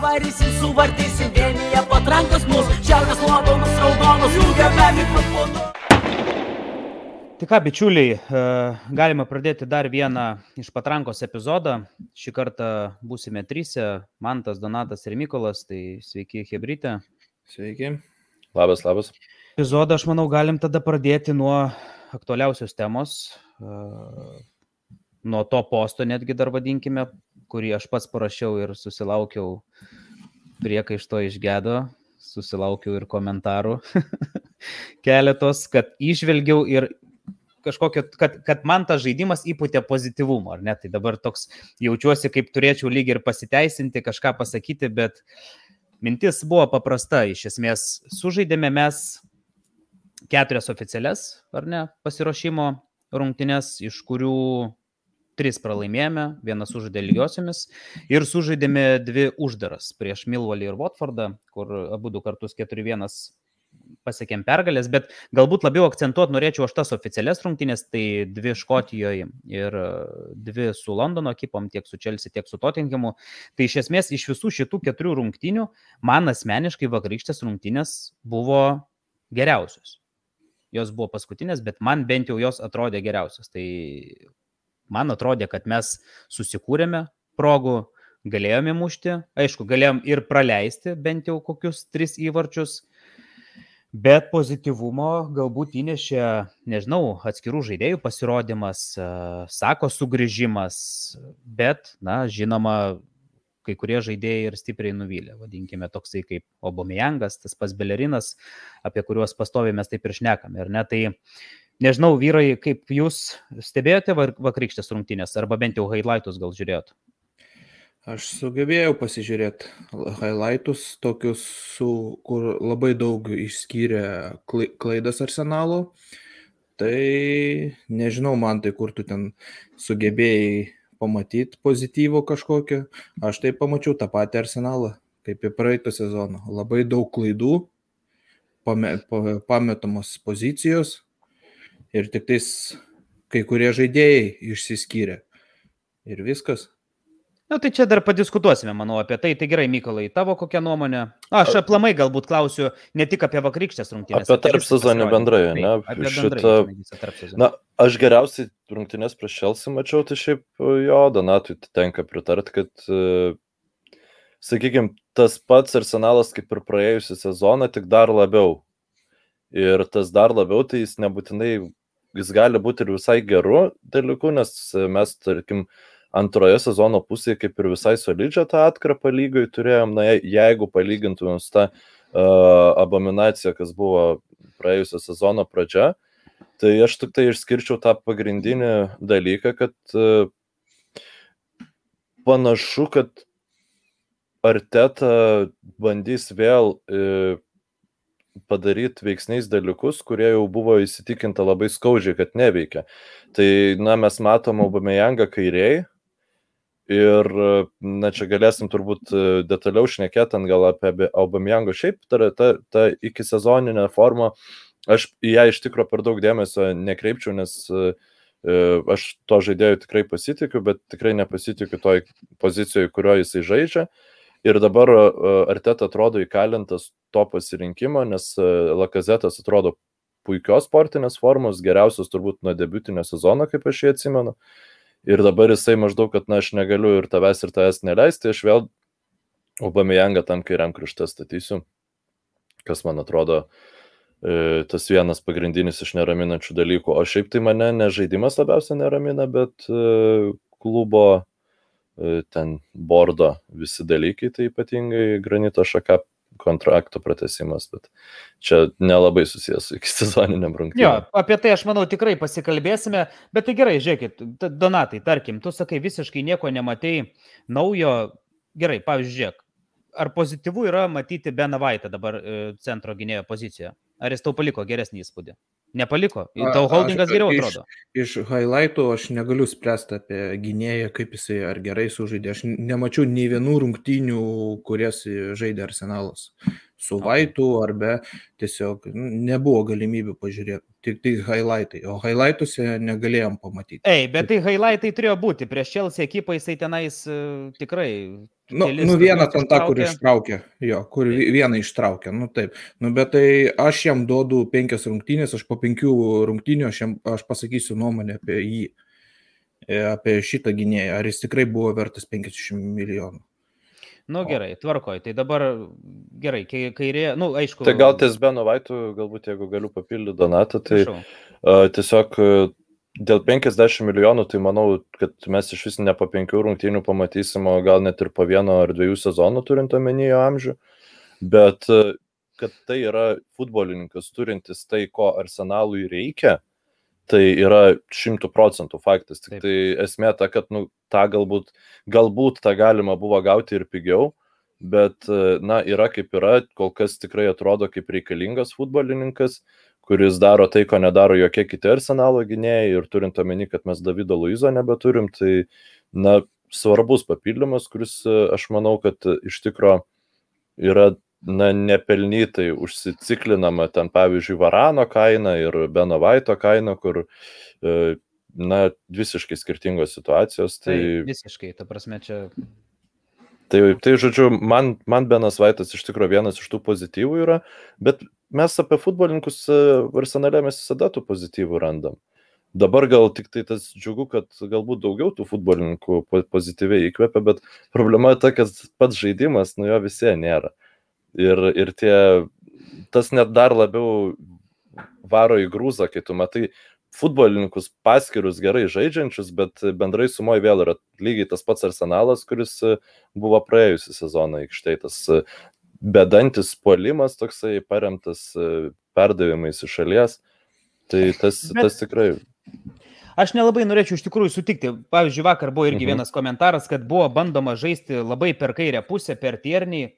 pavarysim, suvartysim, vienyje patrankos mus, šiaurės nuopelnus raudonus, jungiame mikrofonu. Tai ką, bičiuliai, e, galima pradėti dar vieną iš patrankos epizodą. Šį kartą būsime trysia - Mantas, Donatas ir Mykolas. Tai sveiki, Hebrytė. Sveiki. Labas, labas. Epizodą, aš manau, galim tada pradėti nuo aktualiausios temos, e, nuo to posto netgi dar vadinkime, kurį aš pats parašiau ir susilaukiau priekaišto iš gedo, susilaukiau ir komentarų keletos, kad išvelgiau ir kažkokio, kad, kad man tas žaidimas įpūtė pozityvumo, ar ne? Tai dabar toks jaučiuosi, kaip turėčiau lyg ir pasiteisinti, kažką pasakyti, bet mintis buvo paprasta. Iš esmės, sužaidėme mes keturias oficialias, ar ne, pasiruošimo rungtynės, iš kurių tris pralaimėjome, vieną sužaidė lygiosiomis ir sužaidėme dvi uždaras prieš Milvalį ir Watfordą, kur abu du kartus 4-1 pasiekėm pergalės, bet galbūt labiau akcentuoti norėčiau aš tas oficialias rungtynės, tai dvi Škotijoje ir e, dvi su Londono ekipom, tiek su Chelsea, tiek su Tottenhamu. Tai iš esmės iš visų šitų keturių rungtynių man asmeniškai vakarykštės rungtynės buvo geriausios. Jos buvo paskutinės, bet man bent jau jos atrodė geriausios. Tai man atrodė, kad mes susikūrėme progų, galėjome mušti, aišku, galėjom ir praleisti bent jau kokius tris įvarčius, Bet pozityvumo galbūt įnešė, nežinau, atskirų žaidėjų pasirodymas, sako sugrįžimas, bet, na, žinoma, kai kurie žaidėjai ir stipriai nuvylė, vadinkime toksai kaip Obomijangas, tas pas Belerinas, apie kuriuos pastoviai mes taip ir šnekame, ar ne? Tai nežinau, vyrai, kaip jūs stebėjote vakarykštės rungtynės, arba bent jau highlightus gal žiūrėjot? Aš sugebėjau pasižiūrėti highlightus, tokius, su, kur labai daug išskyrė klaidas arsenalo. Tai nežinau, man tai kur tu ten sugebėjai pamatyti pozityvo kažkokio. Aš tai pamačiau tą patį arsenalą, kaip ir praeitą sezoną. Labai daug klaidų, pametamos pozicijos ir tik tais kai kurie žaidėjai išsiskyrė. Ir viskas. Na tai čia dar padiskutuosime, manau, apie tai. Tai gerai, Mykolai, tavo kokia nuomonė? Aš aplamai galbūt klausiu ne tik apie vakarykštės rungtynės. Apie tarp sezonį bendrai, ne? Apie šitą... Na, aš geriausiai rungtynės prieš Šelsi mačiau, tai šiaip jo, Donatui tenka pritart, kad, sakykime, tas pats arsenalas kaip ir praėjusią sezoną, tik dar labiau. Ir tas dar labiau, tai jis nebūtinai, jis gali būti ir visai geru dalyku, nes mes, tarkim, antroje sezono pusėje kaip ir visai solidžią tą atkarpą lygai turėjom, na jeigu palygintumėm su tą uh, abominaciją, kas buvo praėjusio sezono pradžia, tai aš tik tai išskirčiau tą pagrindinį dalyką, kad uh, panašu, kad Arteta bandys vėl uh, padaryti veiksniais dalykus, kurie jau buvo įsitikinta labai skaudžiai, kad neveikia. Tai, na, mes matom Aubameyangą kairiai, Ir, na, čia galėsim turbūt e, detaliau šnekėti gal apie Aubameyangą. Šiaip ta, ta, ta iki sezoninė forma, aš į ją iš tikrųjų per daug dėmesio nekreipčiau, nes e, aš to žaidėjų tikrai pasitikiu, bet tikrai nepasitikiu toj pozicijoje, kurioje jisai žaidžia. Ir dabar Arteta atrodo įkalintas to pasirinkimo, nes Lakazetas atrodo puikios sportinės formos, geriausios turbūt nuo debutinio sezono, kaip aš jį atsimenu. Ir dabar jisai maždaug, kad na aš negaliu ir tavęs ir tavęs neleisti, aš vėl Obameyangą tam kairiam krašte statysiu, kas man atrodo e, tas vienas pagrindinis iš neraminančių dalykų. O šiaip tai mane ne žaidimas labiausiai neramina, bet e, klubo e, ten bordo visi dalykai, tai ypatingai granito šaka kontrakto pratesimas, bet čia nelabai susijęs su iki sezoniniam rungtynėm. Jo, apie tai aš manau tikrai pasikalbėsime, bet tai gerai, žiūrėkit, Donatai, tarkim, tu sakai visiškai nieko nematei naujo, gerai, pavyzdžiui, žiūrėk, ar pozityvu yra matyti Benavaitą dabar e, centro gynėjo pozicijoje? Ar jis tau paliko geresnį įspūdį? Nepaliko. Tau holdingas geriau atrodo. Iš, iš highlightų aš negaliu spręsti apie gynėją, kaip jisai ar gerai sužaidė. Aš nemačiau nei vienų rungtynių, kurias žaidė arsenalas. Su Vaitu ar be, tiesiog nebuvo galimybių pažiūrėti. Tik tai highlightai, o highlightuose negalėjom pamatyti. Ei, bet tai highlightai turėjo būti. Prieš Chelsea ekipą jisai tenais uh, tikrai. Nu, kelis nu vieną ten tą, kur ištraukė. jo, kur vi- vieną ištraukė, nu taip. Nu, bet tai aš jam duodu penkias rungtynės, aš po penkių rungtynių aš, jam, aš pasakysiu nuomonę apie jį, e, apie šitą gynėją, ar jis tikrai buvo vertas 50 milijonų. Nu gerai, tvarkoj. Tai dabar gerai, kai- kairė, nu aišku. Tai gal ties Beno Vaitų, galbūt jeigu galiu papildyti Donatą, tai a, tiesiog dėl 50 milijonų, tai manau, kad mes iš vis ne po penkių rungtynių pamatysim, o gal net ir po vieno ar dviejų sezonų turint omenyje amžių. Bet kad tai yra futbolininkas turintis tai, ko arsenalui reikia, tai yra šimtų procentų faktas. Tik Taip. tai esmė ta, kad nu, tą galbūt, galbūt tą galima buvo gauti ir pigiau, bet, na, yra kaip yra, kol kas tikrai atrodo kaip reikalingas futbolininkas, kuris daro tai, ko nedaro jokie kiti arsenalo gynėjai ir turint omeny, kad mes Davido Luizo nebeturim, tai, na, svarbus papildymas, kuris, aš manau, kad iš tikro yra na, nepelnytai užsiciklinama ten, pavyzdžiui, Varano kaina ir Benovaito kaina, kur, e, na, visiškai skirtingos situacijos. Tai Tai, visiškai, ta prasme, čia. tai, tai žodžiu, man, man Benas Vaitas iš tikrųjų vienas iš tų pozityvų yra, bet mes apie futbolininkus e, arsenale mes visada tų pozityvų randam. Dabar gal tik tai tas džiugu, kad galbūt daugiau tų futbolininkų po- pozityviai įkvepia, bet problema ta, kad pats žaidimas, nu jo visiems nėra. Ir, ir tie, tas net dar labiau varo į grūzą, kai tu matai futbolininkus paskirus gerai žaidžiančius, bet bendrai sumoje vėl yra lygiai tas pats arsenalas, kuris buvo praėjusią sezoną aikštėje. Tas bedantis puolimas toksai paremtas perdavimais iš šalies. Tai tas, Bet- tas tikrai. Aš nelabai norėčiau iš tikrųjų sutikti. Pavyzdžiui, vakar buvo irgi Mhm. vienas komentaras, kad buvo bandoma žaisti labai per kairę pusę, per tiernį.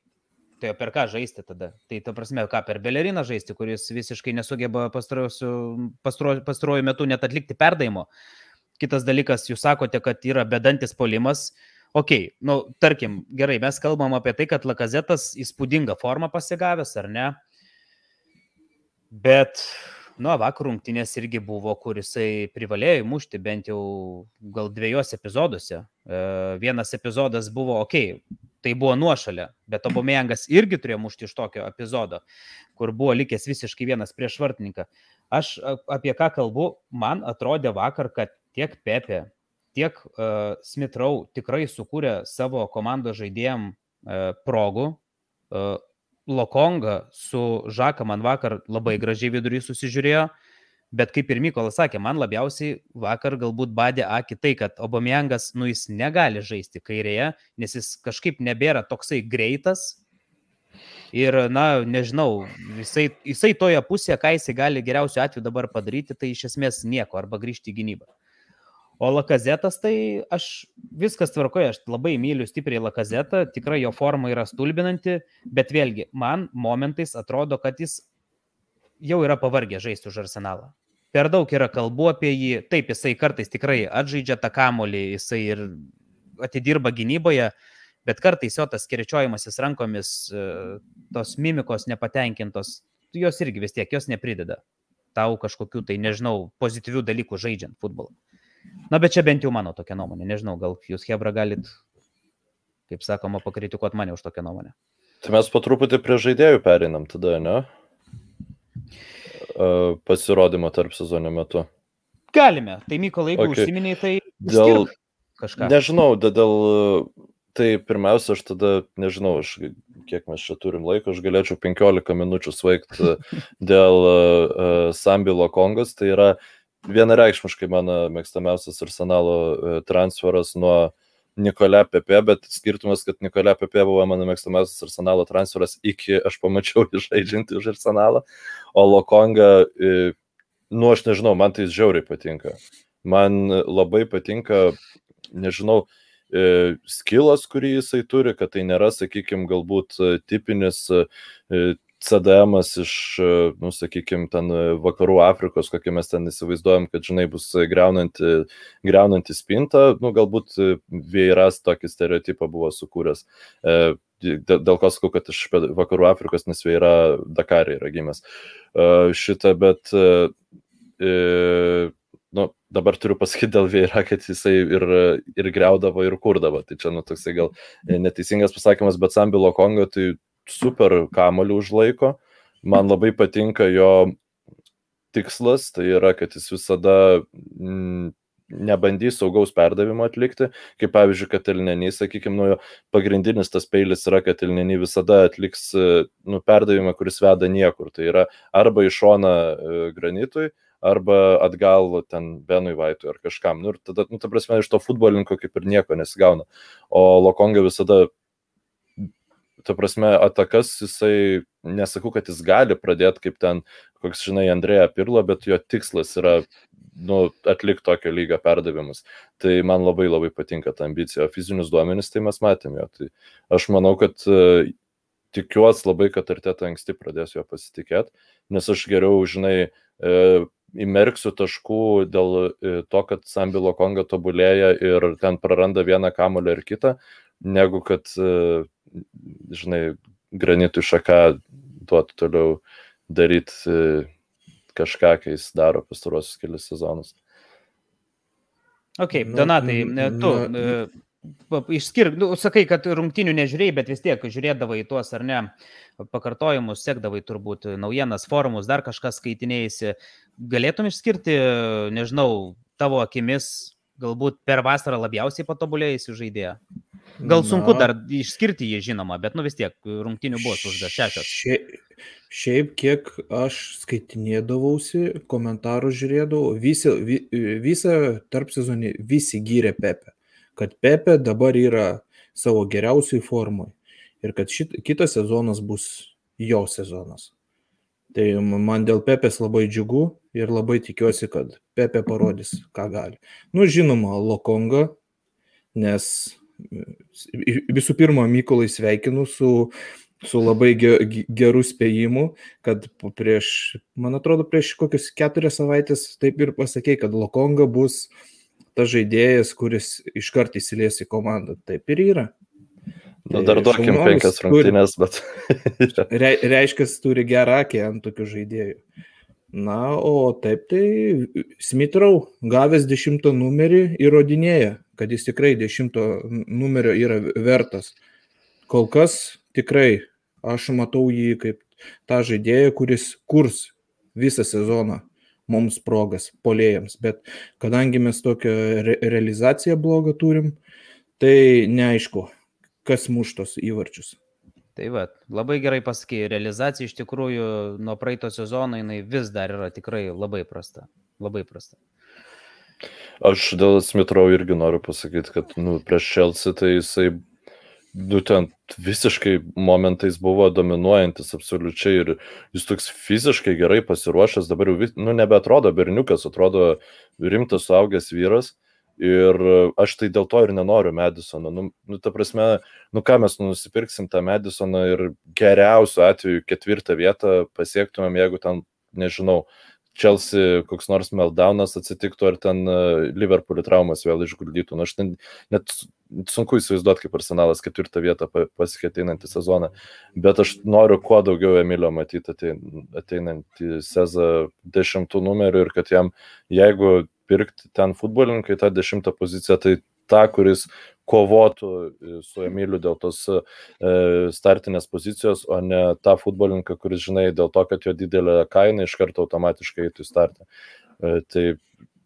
Tai per ką žaisti tada? Tai ta prasme, ką per Beleriną žaisti, kuris visiškai nesugeba pastaruoju metu net atlikti perdavimo. Kitas dalykas, jūs sakote, kad yra bedantis polimas. Ok, nu, tarkim, gerai, mes kalbam apie tai, kad Lakazetas įspūdingą formą pasigavęs, ar ne? Bet, nu, vakar rungtynės irgi buvo, kur jisai privalėjo įmušti bent jau gal dviejose epizoduose. E, vienas epizodas buvo, ok, tai buvo nuošalė, bet Obomejangas irgi turėjo mušti iš tokio epizodo, kur buvo likęs visiškai vienas prieš vartininką. Aš apie ką kalbu, man atrodė vakar, kad tiek Pepe, tiek uh, Smithrow tikrai sukūrė savo komandos žaidėjim uh, progų. Uh, Lokonga su Žaka man vakar labai gražiai vidurį susižiūrėjo, bet kaip ir Mykolas sakė, man labiausiai vakar galbūt badė akį tai, kad Obomiangas, nu jis negali žaisti kairėje, nes jis kažkaip nebėra toksai greitas. Ir, na, nežinau, jisai, jisai toje pusėje, ką jisai gali geriausiu atveju dabar padaryti, tai iš esmės nieko, arba grįžti į gynybą. O Lakazetas, tai aš viskas tvarkoju, aš labai myliu stipriai Lakazetą, tikrai jo forma yra stulbinanti, bet vėlgi, man momentais atrodo, kad jis jau yra pavargęs žaisti už arsenalą. Per daug yra kalbų apie jį, taip, jisai kartais tikrai atžaidžia tą kamolį, jisai ir atidirba gynyboje, bet kartais jo tas kirčiojimasis rankomis, e, tos mimikos nepatenkintos, jos irgi vis tiek, jos neprideda tau kažkokių tai, nežinau, pozityvių dalykų žaidžiant futbolą. Na, bet čia bent jau mano tokia nuomonė. Nežinau, gal jūs, Hebra, galit, kaip sakoma, pakritikuoti mane už tokią nuomonę. Tai mes po truputį prie žaidėjų perinam tada, ne? E, Pasirodymo tarp sezono metu. Galime. Tai Mykolai, jeigu Okay. užsiminiai, tai Dėl, kažką. Nežinau, dėl, tai pirmiausia, aš tada, nežinau, aš, kiek mes čia turim laiko, aš galėčiau 15 minučių svaigti dėl uh, Sambilo Kongos. Tai yra vienareikšmiškai mano mėgstamiausias arsenalo uh, transferas nuo Nikolė Pepe, bet skirtumas, kad Nikolė Pepe buvo mano mėgstamiausias arsenalo transferas iki aš pamačiau jį žaidžiantį už arsenalą, o Lokonga, uh, nu aš nežinau, man tai žiauriai patinka. Man labai patinka nežinau, e, skilas, kurį jisai turi, kad tai nėra, sakykime, galbūt e, tipinis e, CDM iš, e, nu, sakykime, ten e, vakarų Afrikos, kokie mes ten įsivaizduojam, kad, žinai, bus greunanti, greunanti spinta, nu, galbūt e, Veiras tokį stereotipą buvo sukūręs. E, dė- Dėl ko sakau, kad iš vakarų Afrikos, nes Veira Dakarė yra gimęs. E, Šitą, bet e, e, nu, dabar turiu pasakyti dėl Vėra, kad jisai ir, ir greudavo, ir kurdavo. Tai čia, nu, toksai gal neteisingas pasakymas, bet Sambilo Kongo tai super kamolių užlaiko. Man labai patinka jo tikslas, tai yra, kad jis visada mm, nebandys saugaus perdavimo atlikti, kaip pavyzdžiui, kad Elneny, sakykime, nu, pagrindinis tas peilis yra, kad Elneny visada atliks nu, perdavimą, kuris veda niekur. Tai yra arba iš šona e, granitui, arba atgal ten Benui Vaitui ar kažkam. Nu, ir tada, nu, ta prasme, iš to futbolininko kaip ir nieko nesigauna. O Lokonga visada ta prasme, atakas jisai, nesakau, kad jis gali pradėti kaip ten, koks, žinai, Andrėja Pirlo, bet jo tikslas yra nu, atlikti tokio lygio perdavimus. Tai man labai labai patinka ta ambicija. O fizinius duomenis tai mes matėm jo. Tai aš manau, kad uh, tikiuosi labai, kad Arteta anksti pradės jo pasitikėti, nes aš geriau, žinai, uh, įmerksiu taškų dėl uh, to, kad Sambilo Konga tobulėja ir ten praranda vieną kamulį ir kitą, negu kad, uh, žinai, granitų šaką duotų toliau daryti uh, kažką, kai jis daro pastarosius kelius sezonus. Ok, nu, Donatai, tu nu, išskirk, nu, sakai, kad rungtinių nežiūrėjai, bet vis tiek žiūrėdavai į tuos ar ne pakartojimus, sekdavai turbūt naujienas, forumus, dar kažkas skaitinėjasi. Galėtum išskirti, nežinau, tavo akimis galbūt per vasarą labiausiai patobulėjusi žaidėja? Gal sunku Na, dar išskirti jį, žinoma, bet nu vis tiek rungtinių buvo uždas šešios. Šiaip, šiaip, kiek aš skaitinėdavausi, komentarų žiūrėdavau, visi, vi, visą tarp sezonį visi gyrė Pepe, kad Pepe dabar yra savo geriausiai formui ir kad šit, kitas sezonas bus jo sezonas. Tai man dėl Pepės labai džiugu ir labai tikiuosi, kad Pepe parodys, ką gali. Nu, žinoma, Lokonga, nes visų pirma, Mykolai sveikinu su, su labai geru spėjimu, kad prieš, man atrodo, prieš kokius keturias savaitės taip ir pasakė, kad Lokonga bus tas žaidėjas, kuris iškart įsilies į komandą. Taip ir yra. Nu, dar tai duokim penkias rungtynės, bet. Re, reiškia, turi gerą akį ant tokių žaidėjų. Na, o taip tai Smithrow gavęs dešimtą numerį įrodinėja, kad jis tikrai dešimto numerio yra vertas. Kol kas tikrai aš matau jį kaip tą žaidėją, kuris kurs visą sezoną mums progas, polėjams. Bet kadangi mes tokią re realizaciją blogą turim, tai neaišku, kas muštos įvarčius. Tai va, labai gerai pasakė, realizacija iš tikrųjų nuo praeito sezono jinai vis dar yra tikrai labai prasta. Labai prasta. Aš dėl Smithrow irgi noriu pasakyti, kad nu, prieš Chelsea tai jisai būtent visiškai momentais buvo dominuojantis absoliučiai ir jis toks fiziškai gerai pasiruošęs, dabar jau nu, nebeatrodo berniukas, atrodo rimtas suaugęs vyras. Ir aš tai dėl to ir nenoriu Madisono. Nu, nu ta prasme, nu ką mes nusipirksim tą Madisoną ir geriausiu atveju ketvirtą vietą pasiektumėm, jeigu ten, nežinau, Chelsea koks nors meltdownas atsitiktų ar ten Liverpoolį traumas vėl išguldytų. Nu, aš ten, net sunku įsivaizduoti, kaip arsenalas ketvirtą vietą pasiekė ateinantį sezoną, bet aš noriu kuo daugiau Emilio matyti ateinantį sezoną dešimtų numerių ir kad jam, jeigu pirkti ten futbolininkai tą dešimtą poziciją, tai tą, kuris kovotų e, su Emiliu dėl tos e, startinės pozicijos, o ne tą futbolininką, kuris, žinai, dėl to, kad jo didelė kaina iš karto automatiškai eitų į startą. E, tai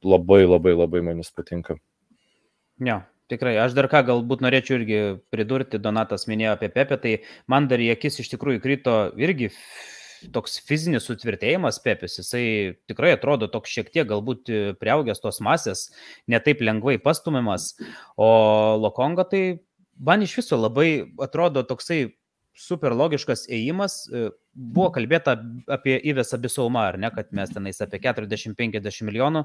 labai labai labai manis patinka. Ne, Tikrai, aš dar ką galbūt norėčiau irgi pridurti, Donatas minėjo apie Pepe, tai man dar į akis iš tikrųjų krito irgi toks fizinis sutvirtėjimas Pepės, jisai tikrai atrodo toks šiek tiek galbūt e, prieaugęs tos masės, netaip lengvai pastumiamas, o Lokonga tai man iš viso labai atrodo toksai super logiškas ėjimas. E, buvo kalbėta apie įvesą bisaumą, ar ne, kad mes tenais apie 40-50 milijonų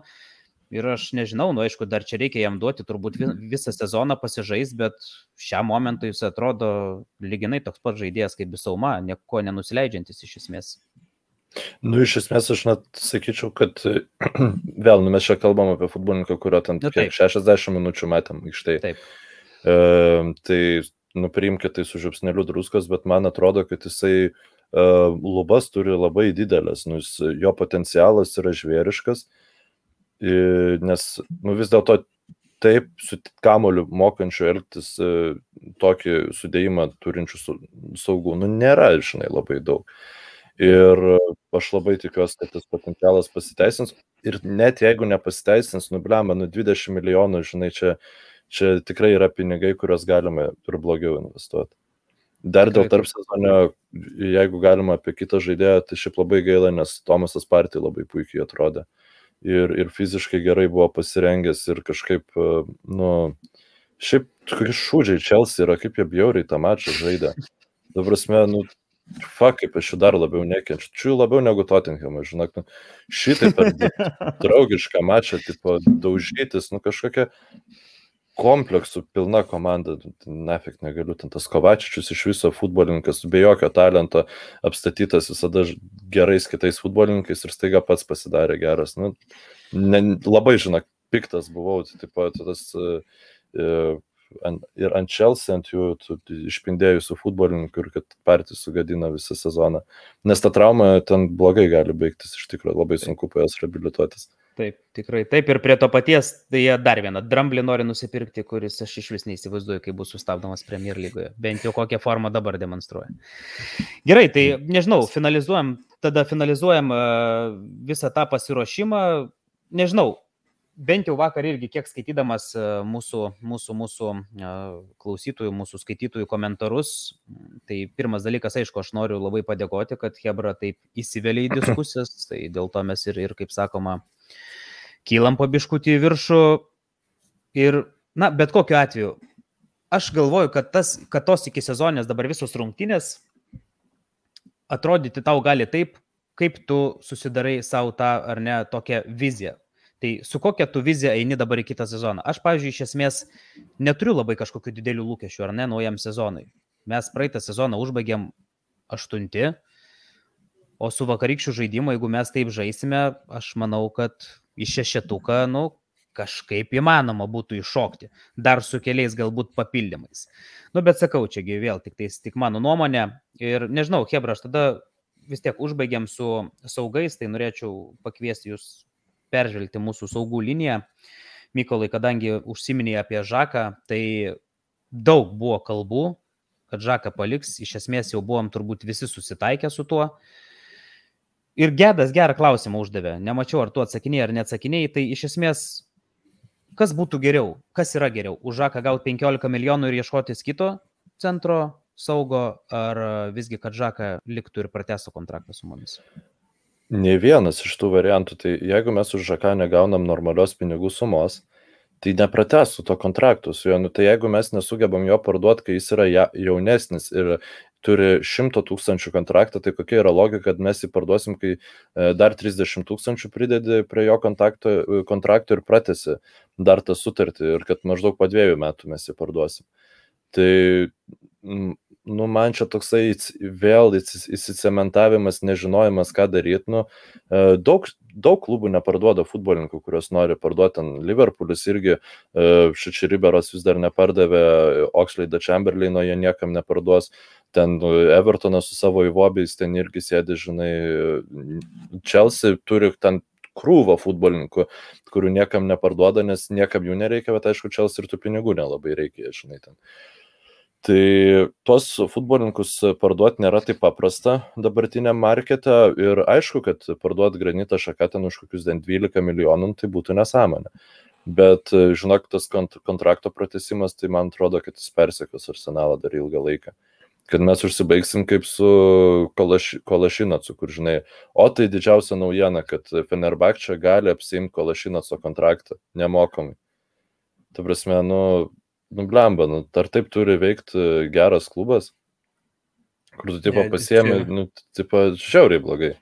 Ir aš nežinau, nu aišku, dar čia reikia jam duoti turbūt visą sezoną pasižais, bet šiam momentui jis atrodo lyginai toks pat žaidėjas kaip Bisauma, nieko nenusileidžiantis iš esmės. Nu, iš esmės aš net sakyčiau, kad vėl, nu, mes čia kalbam apie futbolininką, kurio ten nu, 60 minučių matėm iš tai. Taip. E, tai nupriimkite tai su žiupsneliu druskos, bet man atrodo, kad jisai uh, lubas turi labai didelės, nu, jis, jo potencialas yra žvėriškas, nes nu, vis dėlto taip su kamoliu mokančiu elgtis uh, tokį sudėjimą turinčių saugų, nu, nėra, žinai, labai daug. Ir aš labai tikiuosi, kad tas potencialas pasiteisins. Ir net jeigu nepasiteisins, nublema, nu 20 milijonų, žinai, čia, čia tikrai yra pinigai, kuriuos galime ir blogiau investuoti. Dar dėl tarp sezonio, jeigu galima apie kitą žaidėją, tai šiaip labai gaila, nes Tomasas Partij labai puikiai atrodė. Ir, ir fiziškai gerai buvo pasirengęs ir kažkaip, nu, šiaip kokie šūdžiai Čelsi yra, kaip jie bjauriai tą mačą žaidė. Dabar, nu, Fak, kaip aš jų dar labiau nekenčiu. Čia labiau negu Tottenhamą, žinok. Nu, šitai per draugišką mačą, tipo, daužytis, nu kažkokia kompleksų pilna komanda, nefik negaliu, ten tas Kovačičius iš viso futbolininkas, be jokio talento, apstatytas visada gerais kitais futbolininkais ir staiga pats pasidarė geras. Nu, ne, labai, žinok, piktas buvau, tai taip pat tas uh, ant, ir ant Chelsea, ant jų išpindėjusių futbolininkų ir kad partijų sugadina visą sezoną. Nes ta trauma ten blogai gali baigtis, iš tikrųjų labai sunku po jos reabilituotis. Taip, tikrai taip ir prie to paties, tai jie dar vieną dramblį nori nusipirkti, kuris aš iš vis neįsivaizduoju, kai bus sustabdomas Premier lygoje. Bent jau kokią formą dabar demonstruoja. Gerai, tai nežinau, finalizuojam, tada finalizuojam visą tą pasiruošimą. Nežinau, bent jau vakar irgi kiek skaitydamas e, mūsų, mūsų, mūsų e, klausytojų, mūsų skaitytojų komentarus, tai pirmas dalykas, aišku, aš noriu labai padėkoti, kad Hebra taip įsivelia į diskusijas, tai dėl to mes ir, ir kaip sakoma, kylam pabiškutį į viršų. Ir, na, bet kokiu atveju, aš galvoju, kad, tas, kad tos iki sezonės dabar visos rungtynės atrodyti tau gali taip, kaip tu susidarai savo tą ar ne tokią viziją. Tai su kokia tu vizija eini dabar į kitą sezoną? Aš, pavyzdžiui, iš esmės neturiu labai kažkokių didelių lūkesčių, ar ne, naujam sezonui. Mes praeitą sezoną užbaigėm aštunti, o su vakarykščiu žaidimu, jeigu mes taip žaisime, aš manau, kad iš šešetuką, nu, kažkaip įmanoma būtų iššokti, dar su keliais galbūt papildymais. Nu, bet sakau, čiagi vėl tik, tais, tik mano nuomonė ir nežinau, Hebra, aš tada vis tiek užbaigiam su saugais, tai norėčiau pakviesti jūs peržvelgti mūsų saugų liniją. Mykolai, kadangi užsiminė apie Žaką, tai daug buvo kalbų, kad Žaką paliks, iš esmės jau buvom turbūt visi susitaikę su tuo. Ir Gedas gerą klausimą uždavė, nemačiau ar tu atsakinėjai ar neatsakinėjai, tai iš esmės, kas būtų geriau, kas yra geriau, už Žaką gauti 15 milijonų ir ieškotis kito centro saugo, ar visgi, kad Žaką liktų ir pratestų kontraktą su mumis? Nei vienas iš tų variantų, tai jeigu mes už Žaką negaunam normalios pinigų sumos, tai nepratęstų to kontrakto su juo. Nu, tai jeigu mes nesugebam jo parduoti, kai jis yra ja, jaunesnis ir turi 100 tūkstančių kontraktą, tai kokia yra logika, kad mes jį parduosim, kai e, dar 30 tūkstančių pridedi prie jo kontrakto, kontrakto ir pratesi dar tą sutartį ir kad maždaug po dviejų metų mes jį parduosim. Tai nu, man čia toksai vėl įsicementavimas, nežinojimas, ką daryti. Nu, e, daug, daug klubų neparduoda futbolininkų, kuriuos nori parduoti. Liverpoolis irgi, e, Šiči Riberos vis dar nepardavė, Oxlade Chamberlaino jie niekam neparduos. Ten nu, Evertonas su savo įvobiais ten irgi sėdi, žinai, Chelsea turi ten krūvą futbolininkų, kurių niekam neparduoda, nes niekam jų nereikia, bet aišku, Chelsea ir tų pinigų nelabai reikia, žinai, ten. Uh, Tai tuos futbolininkus parduoti nėra taip paprasta dabartiniam markete ir aišku, kad parduoti granitą šakatą už kokius 12 milijonų tai būtų nesąmonė. Bet, žinok, tas kont kontrakto pratesimas, tai man atrodo, kad jis persekios arsenalą dar ilgą laiką. Kad mes užsibaigsim kaip su kolaš, Kolašinacu, kur žinai, o tai didžiausia naujiena, kad Fenerbakčia gali apsiimti Kolašinaco kontraktą nemokamai. Ta prasme, nu, nu blemba, nu, ar taip turi veikti e, geras klubas, kur tu tipo pasiemi, nu, tipo, žiauriai blogai.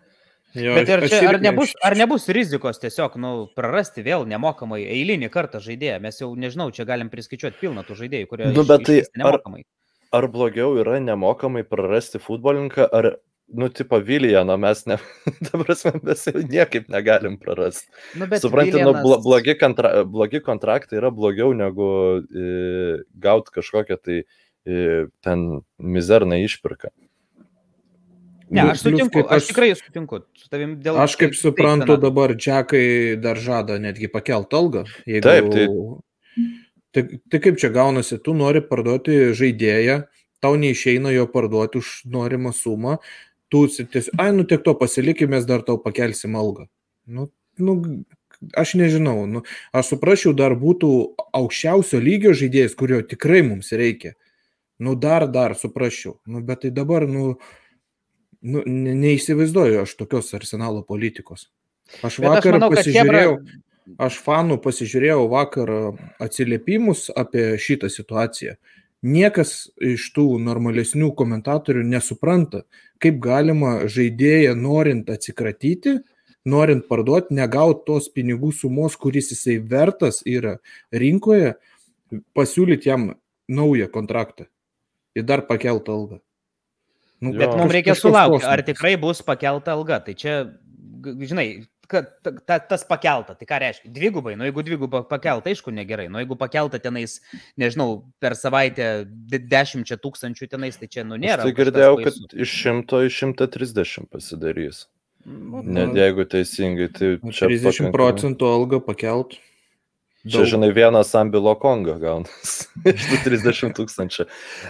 Jo, Bet ir čia, ar, nebus, ar nebus rizikos tiesiog, nu, prarasti vėl nemokamai eilinį kartą žaidėją? Mes jau, nežinau, čia galim priskaičiuoti pilną tų žaidėjų, kurie nu, bet tai nemokamai. Ar, ar blogiau yra nemokamai prarasti futbolininką, ar nu, tipo Vilijaną mes ne, dabar mes jau niekaip negalim prarasti. Nu, Suprantate, Vilianas... nu, blogi, kontra, blogi kontraktai yra blogiau negu e, gauti kažkokią tai e, ten mizernai išpirka. Ne, aš sutinku, aš aš- tikrai sutinku su tavim dėl... Aš kaip taip- suprantu, Donatai. dabar džekai dar žada netgi pakelt algą. Jeigu... Taip, tai- Tai, tai kaip čia gaunasi, tu nori parduoti žaidėją, tau neišeina jo parduoti už norimą sumą, tu tiesiog, ai, nu tiek to pasilikime, mes dar tau pakelsim algą. Nu, nu, aš nežinau, nu, aš suprasčiau, dar būtų aukščiausio lygio žaidėjas, kurio tikrai mums reikia. Nu, dar, dar suprasčiau. Nu, bet tai dabar, nu, nu ne, neįsivaizduoju aš tokios arsenalo politikos. Aš Bet aš vakar manau, kad pasižiūrėjau, Hebra... aš fanų pasižiūrėjau vakar atsiliepimus apie šitą situaciją. Niekas iš tų normalesnių komentatorių nesupranta, kaip galima žaidėją norint atsikratyti, norint parduoti, negauti tos pinigų sumos, kuris jisai vertas yra rinkoje, pasiūlyti jam naują kontraktą ir dar pakelt algą. Nu, Bet mums reikia sulaukti, ar tikrai bus pakelta alga. Tai čia, žinai, kad ta, ta, tas pakelta, tai ką reiškia? Dvigubai, nu jeigu dvigubai pakelta, aišku, negerai. Nu jeigu pakelta tenais, nežinau, per savaitę de- dešimčia tūkstančių tenais, tai čia, nu Aš nėra. tai kažkas girdėjau, kad iš 100 į 130 pasidarys. Nu, Net Nu, jeigu teisingai, tai čia 30 pakankamai- procentų algą pakelt. Čia, žinai, vienas ambilo kongo gaunas iš tų 30 tūkstančių.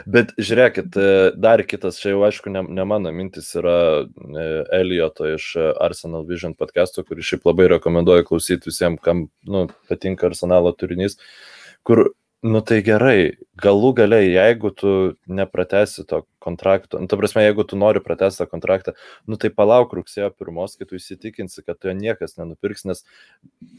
Bet žiūrėkit, e, dar kitas, čia jau aišku, ne, ne mano mintis yra e, Elioto iš Arsenal Vision podcast'o, kurį šiaip labai rekomenduoju klausyti visiems, kam nu, patinka Arsenalo turinys, kur, nu tai gerai, galų galiai, jeigu tu nepratesi to kontrakto, nu, ta prasme, jeigu tu nori pratesti tą kontraktą, nu tai palauk rugsėjo pirmos, kai tu įsitikinsi, kad jo niekas nenupirks, nes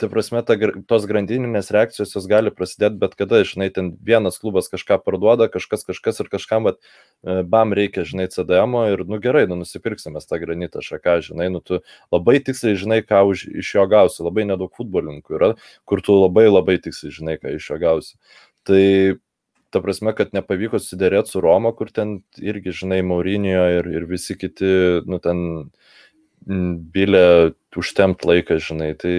ta prasme, ta, tos grandininės reakcijos jos gali prasidėti bet kada, žinai, ten vienas klubas kažką parduoda, kažkas kažkas ir kažkam, bet e, bam reikia, žinai, CDM ir, nu gerai, nu nusipirksime tą granitą šaką, žinai, nu tu labai tiksliai žinai, ką už, iš jo gausi, labai nedaug futbolininkų yra, kur tu labai labai tiksliai žinai, ką iš jo gausi. Tai ta prasme, kad nepavyko susidėrėti su Roma, kur ten irgi, žinai, Maurinio ir, ir visi kiti, nu ten bilė užtemt laiką, žinai. Tai,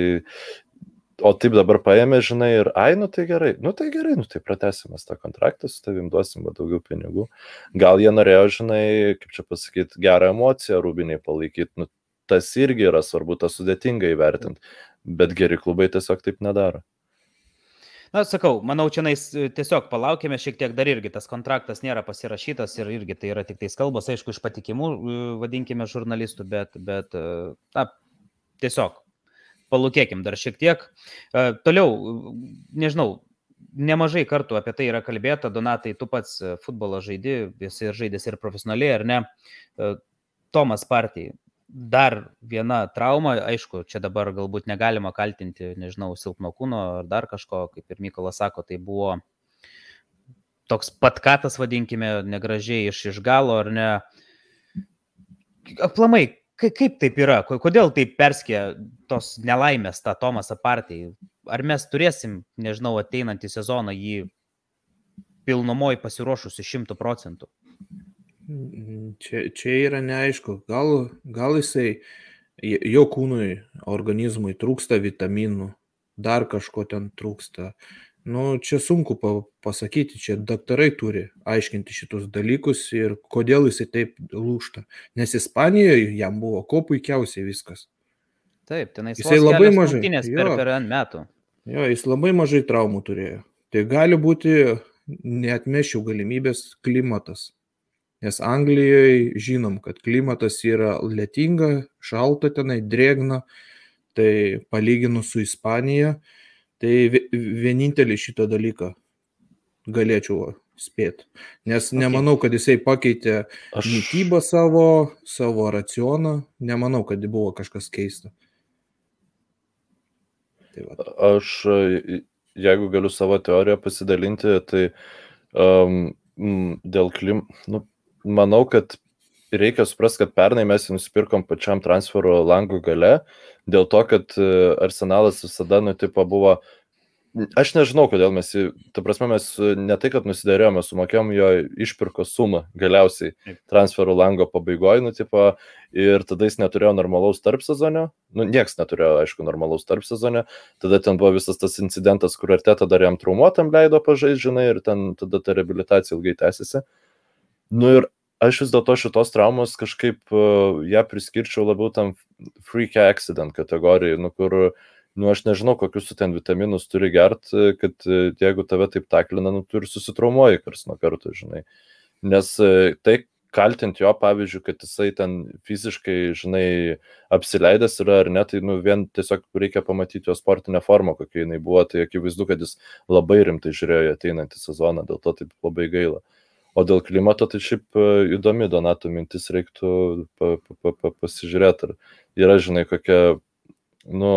o taip dabar paėmė, žinai, ir, ai, nu tai gerai, nu tai gerai, nu tai pratesime tą kontraktą, su tavim duosim daugiau pinigų. Gal jie norėjo, žinai, kaip čia pasakyti, gerą emociją rūbiniai palaikyti, nu tas irgi yra svarbu, tas sudėtinga įvertinti, bet geri klubai tiesiog taip nedaro. Na, sakau, manau, čia nais tiesiog palaukime šiek tiek, dar irgi tas kontraktas nėra pasirašytas ir irgi tai yra tik tais kalbos, aišku, iš patikimų, e, vadinkime, žurnalistų, bet, bet e, na, tiesiog palūkėkim dar šiek tiek. E, Toliau, e, nežinau, nemažai kartų apie tai yra kalbėta, Donatai, tu pats e, futbolą žaidži, esi ir žaidęs ir profesionaliai, ar ne? E, Tomas Partijai, dar viena trauma, aišku, čia dabar galbūt negalima kaltinti, nežinau, silpno kūno ar dar kažko, kaip ir Mykolas sako, tai buvo toks pat katas, vadinkime, negražiai iš, iš galo, ar ne. Aplamai, kai- kaip taip yra, Ko- kodėl taip perskė tos nelaimės tą Tomasą partijai? Ar mes turėsim, nežinau, ateinantį sezoną jį pilnumoji pasiruošusi šimtų procentų? Mm, Čia, čia yra neaišku. Gal, gal jisai, jo kūnui, organizmui trūksta vitaminų, dar kažko ten trūksta. Nu, čia sunku pa- pasakyti, čia daktarai turi aiškinti šitus dalykus ir kodėl jisai taip lūšta. Nes Ispanijoje jam buvo ko puikiausiai viskas. Taip, tenais Jisai labai mažai, Per, jo. per N metų. Jo, jis labai mažai traumų turėjo. Tai gali būti, neatmešiau galimybės, klimatas. Nes Anglijoje žinom, kad klimatas yra lietinga, šalta tenai, drėgna. Tai palyginus su Ispanija, tai vie- vienintelį šitą dalyką galėčiau spėti. Nes Ok. nemanau, kad jisai pakeitė Aš, mytybą savo, savo racioną. Nemanau, kad buvo kažkas keista. Tai va. aš, e, jeigu galiu savo teoriją pasidalinti, tai um, dėl klim, nu, manau, kad reikia suprasti, kad pernai mes jį nusipirkom pačiam transfero langų gale, dėl to, kad e, arsenalas visada nutipo buvo Aš nežinau, kodėl mes, ta prasme, mes ne tai, kad nusidarėjome, sumokėjom jo išpirko sumą galiausiai transferų lango pabaigoje, nu, tipo, ir tada jis neturėjo normalaus tarp sezonio, nu, nieks neturėjo, aišku, normalaus tarp sezonio, tada ten buvo visas tas incidentas, kur arteta dar jam traumuotam leido pažaidžinai ir ten tada ta rehabilitacija ilgai tęsiasi. Nu ir aš vis dėlto šitos traumos kažkaip uh, ją priskirčiau labiau tam freak accident kategorijai, nu, kur nu aš nežinau, kokius tu ten vitaminus turi gert, e, kad e, jeigu tave taip taklina, nu tu ir susitraumuoji kars nuo karto, žinai. Nes tai kaltinti jo, pavyzdžiui, kad jisai ten fiziškai, žinai, apsileidęs yra ar ne, tai nu vien tiesiog reikia pamatyti jo sportinę formą, kokia jinai buvo, tai akivaizdu, kad jis labai rimtai žiūrėjo į ateinantį sezoną, dėl to taip labai gaila. O dėl klimato, tai šiaip e, įdomi Donato mintis, reiktų pa, pa, pa, pa, pasižiūrėti, ar yra, žinai, kokia nu,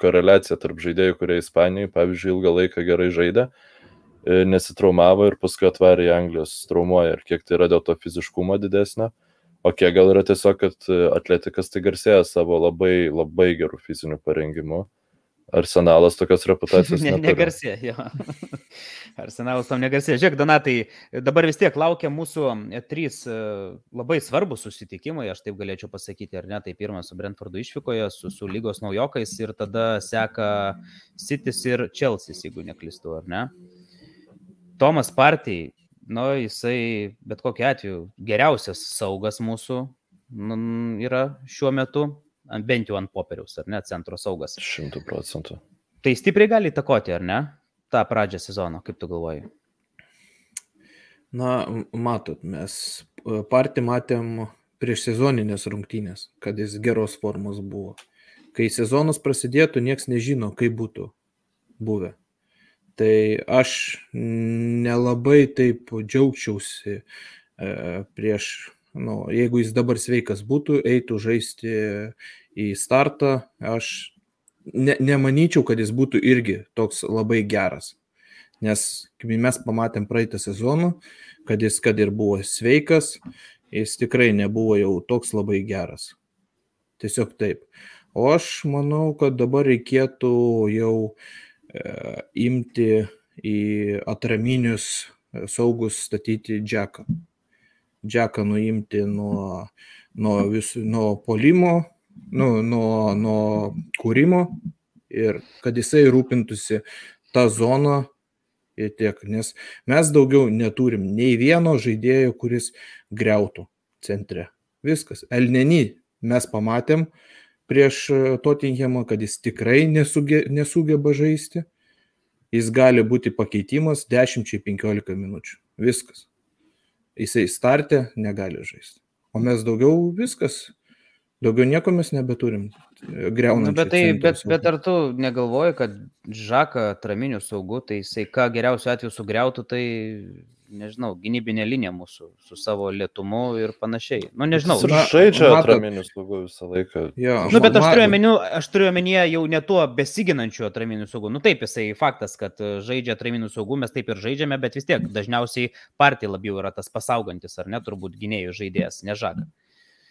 koreliacija tarp žaidėjų, kurie Ispanijai, pavyzdžiui, ilgą laiką gerai žaidė, e, nesitraumavo ir paskui atvarė į Anglijos traumuoja. Ir kiek tai yra dėl to fiziškumo didesnio, o kiek gal yra tiesiog, kad e, atletikas tai garsėja savo labai, labai gerų fizinių parengimų. Arsenalas tokios reputacijos Ne, negarsė, jo. Arsenalas tam negarsė. Žiūrėk, Donatai, dabar vis tiek laukia mūsų e, trys e, labai svarbus susitikimai, aš taip galėčiau pasakyti, ar ne? Tai pirmas su Brentfordu išvykoje, su, su lygos naujokais ir tada seka Citys ir Chelsea, jeigu neklystu, ar ne? Tomas Partijai, nu, jisai bet kokiu atveju geriausias saugas mūsų yra šiuo metu, bent jau ant popieriaus, ar ne, centro saugas. Šimtų procentų. Tai stipriai gali įtakoti, ar ne? tą pradžią sezono, kaip tu galvoji? Na, matot, mes e, partį matėm prieš sezoninės rungtynės, kad jis geros formos buvo. Kai sezonas prasidėtų, nieks nežino, kaip būtų buvę. Tai aš nelabai taip džiaugčiausi e, prieš, nu, jeigu jis dabar sveikas būtų, eitų žaisti į startą, aš ne, nemanyčiau, kad jis būtų irgi toks labai geras. Nes mes pamatėm praeitą sezoną, kad jis, kad ir buvo sveikas, jis tikrai nebuvo jau toks labai geras. Tiesiog taip. O aš manau, kad dabar reikėtų jau e, imti į atraminius e, saugus statyti džeką. Džeką nuimti nuo, nuo, vis, nuo polimo, nu, nuo, nuo kūrimo ir kad jisai rūpintųsi tą zoną ir tiek. Nes mes daugiau neturim nei vieno žaidėjo, kuris greutų centre. Viskas. Elneny mes pamatėm prieš Tottenhamą, kad jis tikrai nesuge, nesugeba žaisti. Jis gali būti pakeitimas 10-15 minučių. Viskas. Jisai startė, negali žaisti. O mes daugiau viskas. Daugiau nieko mes nebeturim. Greunam. Nu, bet, tai, bet, bet ar tu negalvoji, kad Žaką traminių saugų, tai jisai ką geriausiu atveju sugriautų, tai, nežinau, gynybinė linija mūsų su savo lietumu ir panašiai. Nu, nežinau. Ir žaidžia atraminius saugų visą laiką. Jo, Nu, bet aš turiu, omeny, aš turiu omenyje jau ne tuo besiginančiu atraminių saugų. Nu taip, jisai faktas, kad e, žaidžia atraminių saugų, mes taip ir žaidžiame, bet vis tiek dažniausiai partija labiau yra tas pasaugantis, ar ne, turbūt gynėjų žaidėjas, ne žaga.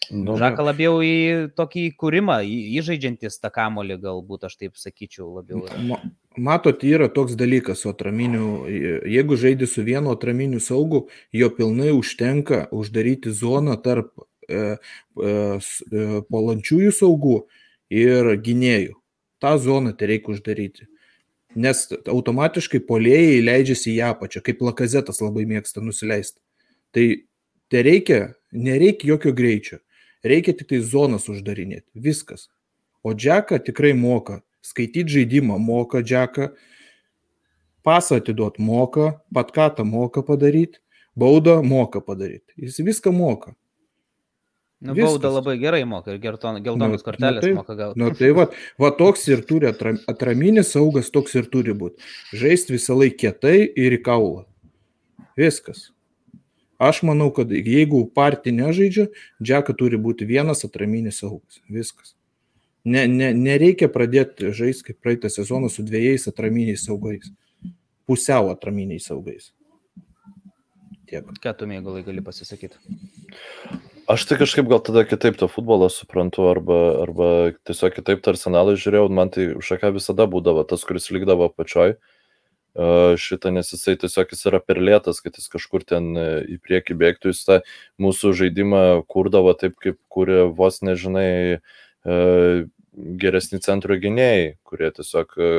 Nu, Žaka labiau į tokį kūrimą, įžaidžiantis tą kamolį, galbūt aš taip sakyčiau labiau. yra. Ma- Matot, yra toks dalykas su atraminiu, jeigu žaidži su vienu atraminiu saugu, jo pilnai užtenka uždaryti zoną tarp e, e, e, palančiųjų saugų ir gynėjų. tą zoną tai reikia uždaryti. Nes automatiškai polėjai leidžiasi į apačią, kaip lakazetas labai mėgsta nusileisti. Tai tai reikia, nereikia jokio greičio, reikia tik tai zonas uždarinėti. Viskas. O Džeką tikrai moka. Skaityti žaidimą moka Džeką, pasą atiduot moka, patkatą moka padaryti, baudą moka padaryti. Jis viską moka. Nu, Viskas. bauda labai gerai moka ir gelton- geltonas Nu, kortelės nu tai- moka gauti. Na tai va, va toks ir turi atram, atraminis saugas, toks ir turi būti. Žaisti visą laiką kietai ir į kaulą. Viskas. Aš manau, kad jeigu partija nežaidžia, Džeka turi būti vienas atraminis saugas. Viskas. Ne, ne, nereikia pradėti žaisti kaip praeitą sezoną su dviejais atraminiais saugais. Pusiau atraminiais saugais. Tiek. Ką tu mėgulai gali pasisakyti? Aš tai kažkaip gal tada kitaip tą futbolą suprantu, arba, arba tiesiog kitaip tą arsenalą žiūrėjau, man tai šaka visada būdavo tas, kuris likdavo pačioj šitą, nes jisai tiesiog jis yra per lėtas, kad jis kažkur ten e, į priekį bėgtų, jis tą mūsų žaidimą kurdavo taip, kaip kūrė vos nežinai e, geresni centro gynėjai, kurie tiesiog e,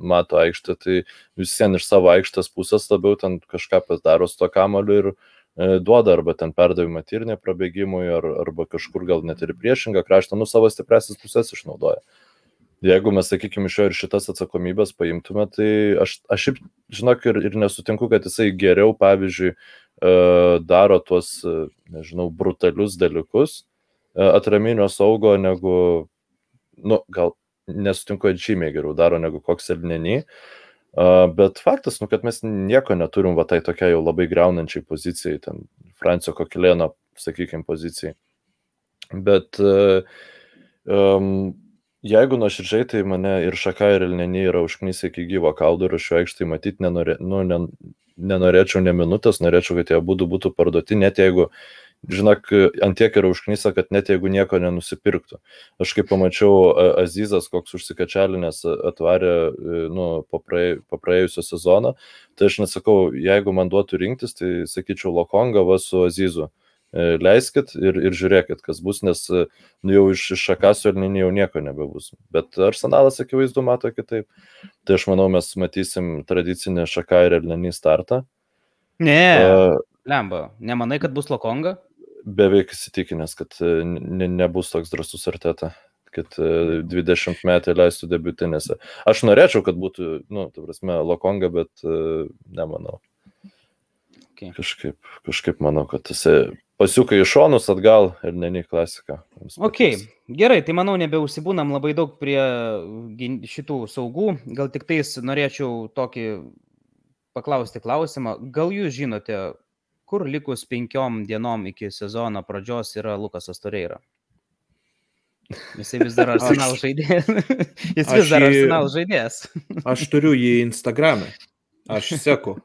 mato aikštę, tai visiems iš savo aikštės pusės labiau ten kažką padaro su to kamoliu ir duoda arba ten perdavimą tyrnė prabėgimui, ar, arba kažkur gal net ir priešingą kraštą, nu savo stipresis pusės išnaudoja. Uh, jeigu mes, sakykime, iš jo ir šitas atsakomybės paimtume, tai aš, aš šiaip, žinok, ir, ir nesutinku, kad jisai geriau, pavyzdžiui, e, daro tuos, e, nežinau, brutalius dalykus e, atraminio saugo, negu, nu, gal nesutinku, kad žymiai geriau daro negu koks Elneny. Bet faktas, nu, kad mes nieko neturim va tai tokia jau labai greunančiai pozicijai, ten Francio Kokilėno, sakykime, pozicijai. Bet um, Jeigu nuoširdžiai, tai mane ir Šaka, ir Elneny yra užknysę iki gyvo kaudo ir aš jų aikštai matyti nenorė, nu, ne, nenorėčiau ne minutės, norėčiau, kad jie būtų, būtų parduoti, net jeigu, žinok, antiek yra užknysę, kad net jeigu nieko nenusipirktų. Aš kaip pamačiau Azizas, koks užsikačialinės atvarė nu, po, praėj, po praėjusio sezono, tai aš nesakau, jeigu man duotų rinktis, tai sakyčiau Lokonga va su Azizu. E, leiskit ir, ir žiūrėkit, kas bus, nes e, nu, jau iš, iš Šakasio ir jau nieko nebebus. Bet Arsenalas akivaizdu mato kitaip. Tai aš manau, mes matysim tradicinį Šaką ir Elnį startą. Ne, uh, lemba, nemanai, kad bus Lokonga? Beveik įsitikinęs, kad ne, nebus toks drasus arteta kad 20 metai leistų debutinėse. Aš norėčiau, kad būtų, nu, ta prasme, Lokonga, bet nemanau. Okay. Kažkaip, kažkaip manau, kad jisai pasiukai iš šonus atgal ir neni klasika. Ok, gerai, tai manau nebeužsibūnam labai daug prie šitų saugų. Gal tik tais norėčiau tokį paklausti klausimą. Gal jūs žinote, kur likus penkiom dienom iki sezono pradžios yra Lukas Astoreira? Jisai vis dar arsenal žaidėjas. Jis vis dar arsenal žaidėjas. Aš turiu jį Instagram'e. Aš seku.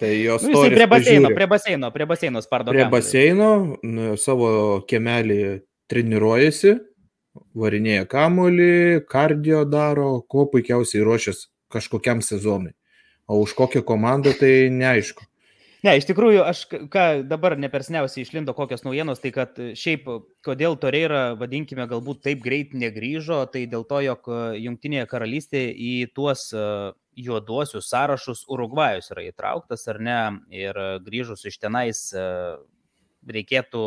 Tai jos nu, prie baseino, pažiūrė. prie baseino, prie baseino spardo. Prie kamelį. baseino nu, savo kemelį treniruojasi, varinėja kamolį, kardio daro, kuo puikiausiai ruošiasi kažkokiam sezonui. O už kokią komandą tai neaišku. Ne, iš tikrųjų, aš ką dabar nepersniausiai išlindo kokios naujienos, tai kad šiaip, kodėl Toreira, vadinkime, galbūt taip greit negryžo, tai dėl to, jog Junktinėje karalystėje į tuos juoduosius sąrašus Urugvajus yra įtrauktas ar ne, ir grįžus iš tenais e, reikėtų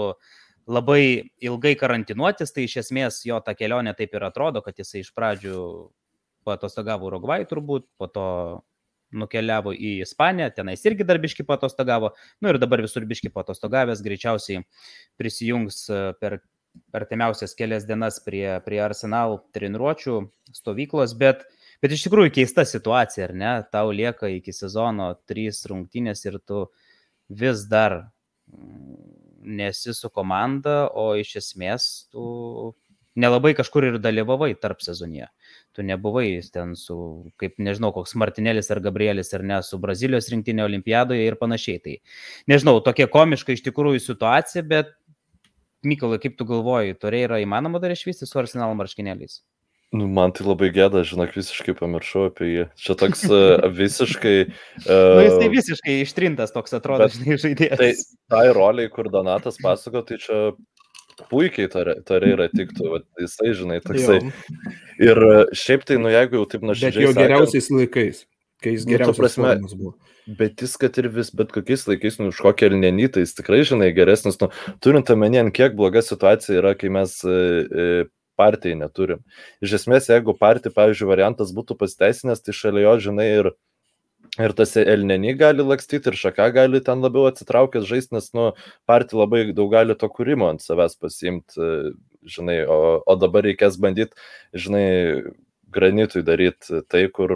labai ilgai karantinuotis, tai iš esmės jo ta kelionė taip ir atrodo, kad jisai iš pradžių patostagavo Urugvajų turbūt, po to nukeliavo į Ispaniją, tenais irgi darbiški patostagavo, nu ir dabar visur biški patostagavęs, greičiausiai prisijungs e, per artimiausias kelias dienas prie, prie Arsenal treniruočio stovyklos, bet uh, Bet iš tikrųjų keista situacija, ar ne? Tau lieka iki sezono trys rungtynės ir tu vis dar mm, nesi su komanda, o iš esmės tu nelabai kažkur ir dalyvavai tarp sezonėje. Tu nebuvai ten su, kaip nežinau, koks Martinėlis ar Gabrielis ar ne, su Brazilijos rinktinė olimpiadoje ir panašiai. Tai nežinau, tokia komiška iš tikrųjų situacija, bet Mykolai, kaip tu galvoji, turėjai yra įmanoma dar išvysti su Arsenal marškinėliais? Nu, man tai labai gėda, žinok, visiškai pamiršau apie jį. Čia toks uh, visiškai... Uh, nu, jis tai visiškai ištrintas toks atrodo, žinai, žaidėjas. Tai tai roliai, kur Donatas pasako, tai čia puikiai tariai yra tiktų, va, jisai, žinai, toksai. Jo. Ir šiaip tai, nu, jeigu jau taip nuoširdžiai. Bet jo geriausiais sakant, laikais, kai jis geriausias nu, prasme, buvo. Bet jis, kad ir vis, bet kokiais laikais, nu, už kokį ir nenį, tai jis tikrai, žinai, geresnis, nu, turint omenyje, kiek bloga situacija yra, kai mes e, e, partijai neturim. Iš esmės, jeigu partijai, pavyzdžiui, variantas būtų pasiteisinęs, tai šalia jo, žinai, ir, ir tas Elneny gali lakstyti, ir Šaka gali ten labiau atsitraukęs žaisti, nes, nu, partija labai daug gali to kūrimo ant savęs pasimti, žinai, o, o dabar reikės bandyti, žinai, granitui daryti tai, kur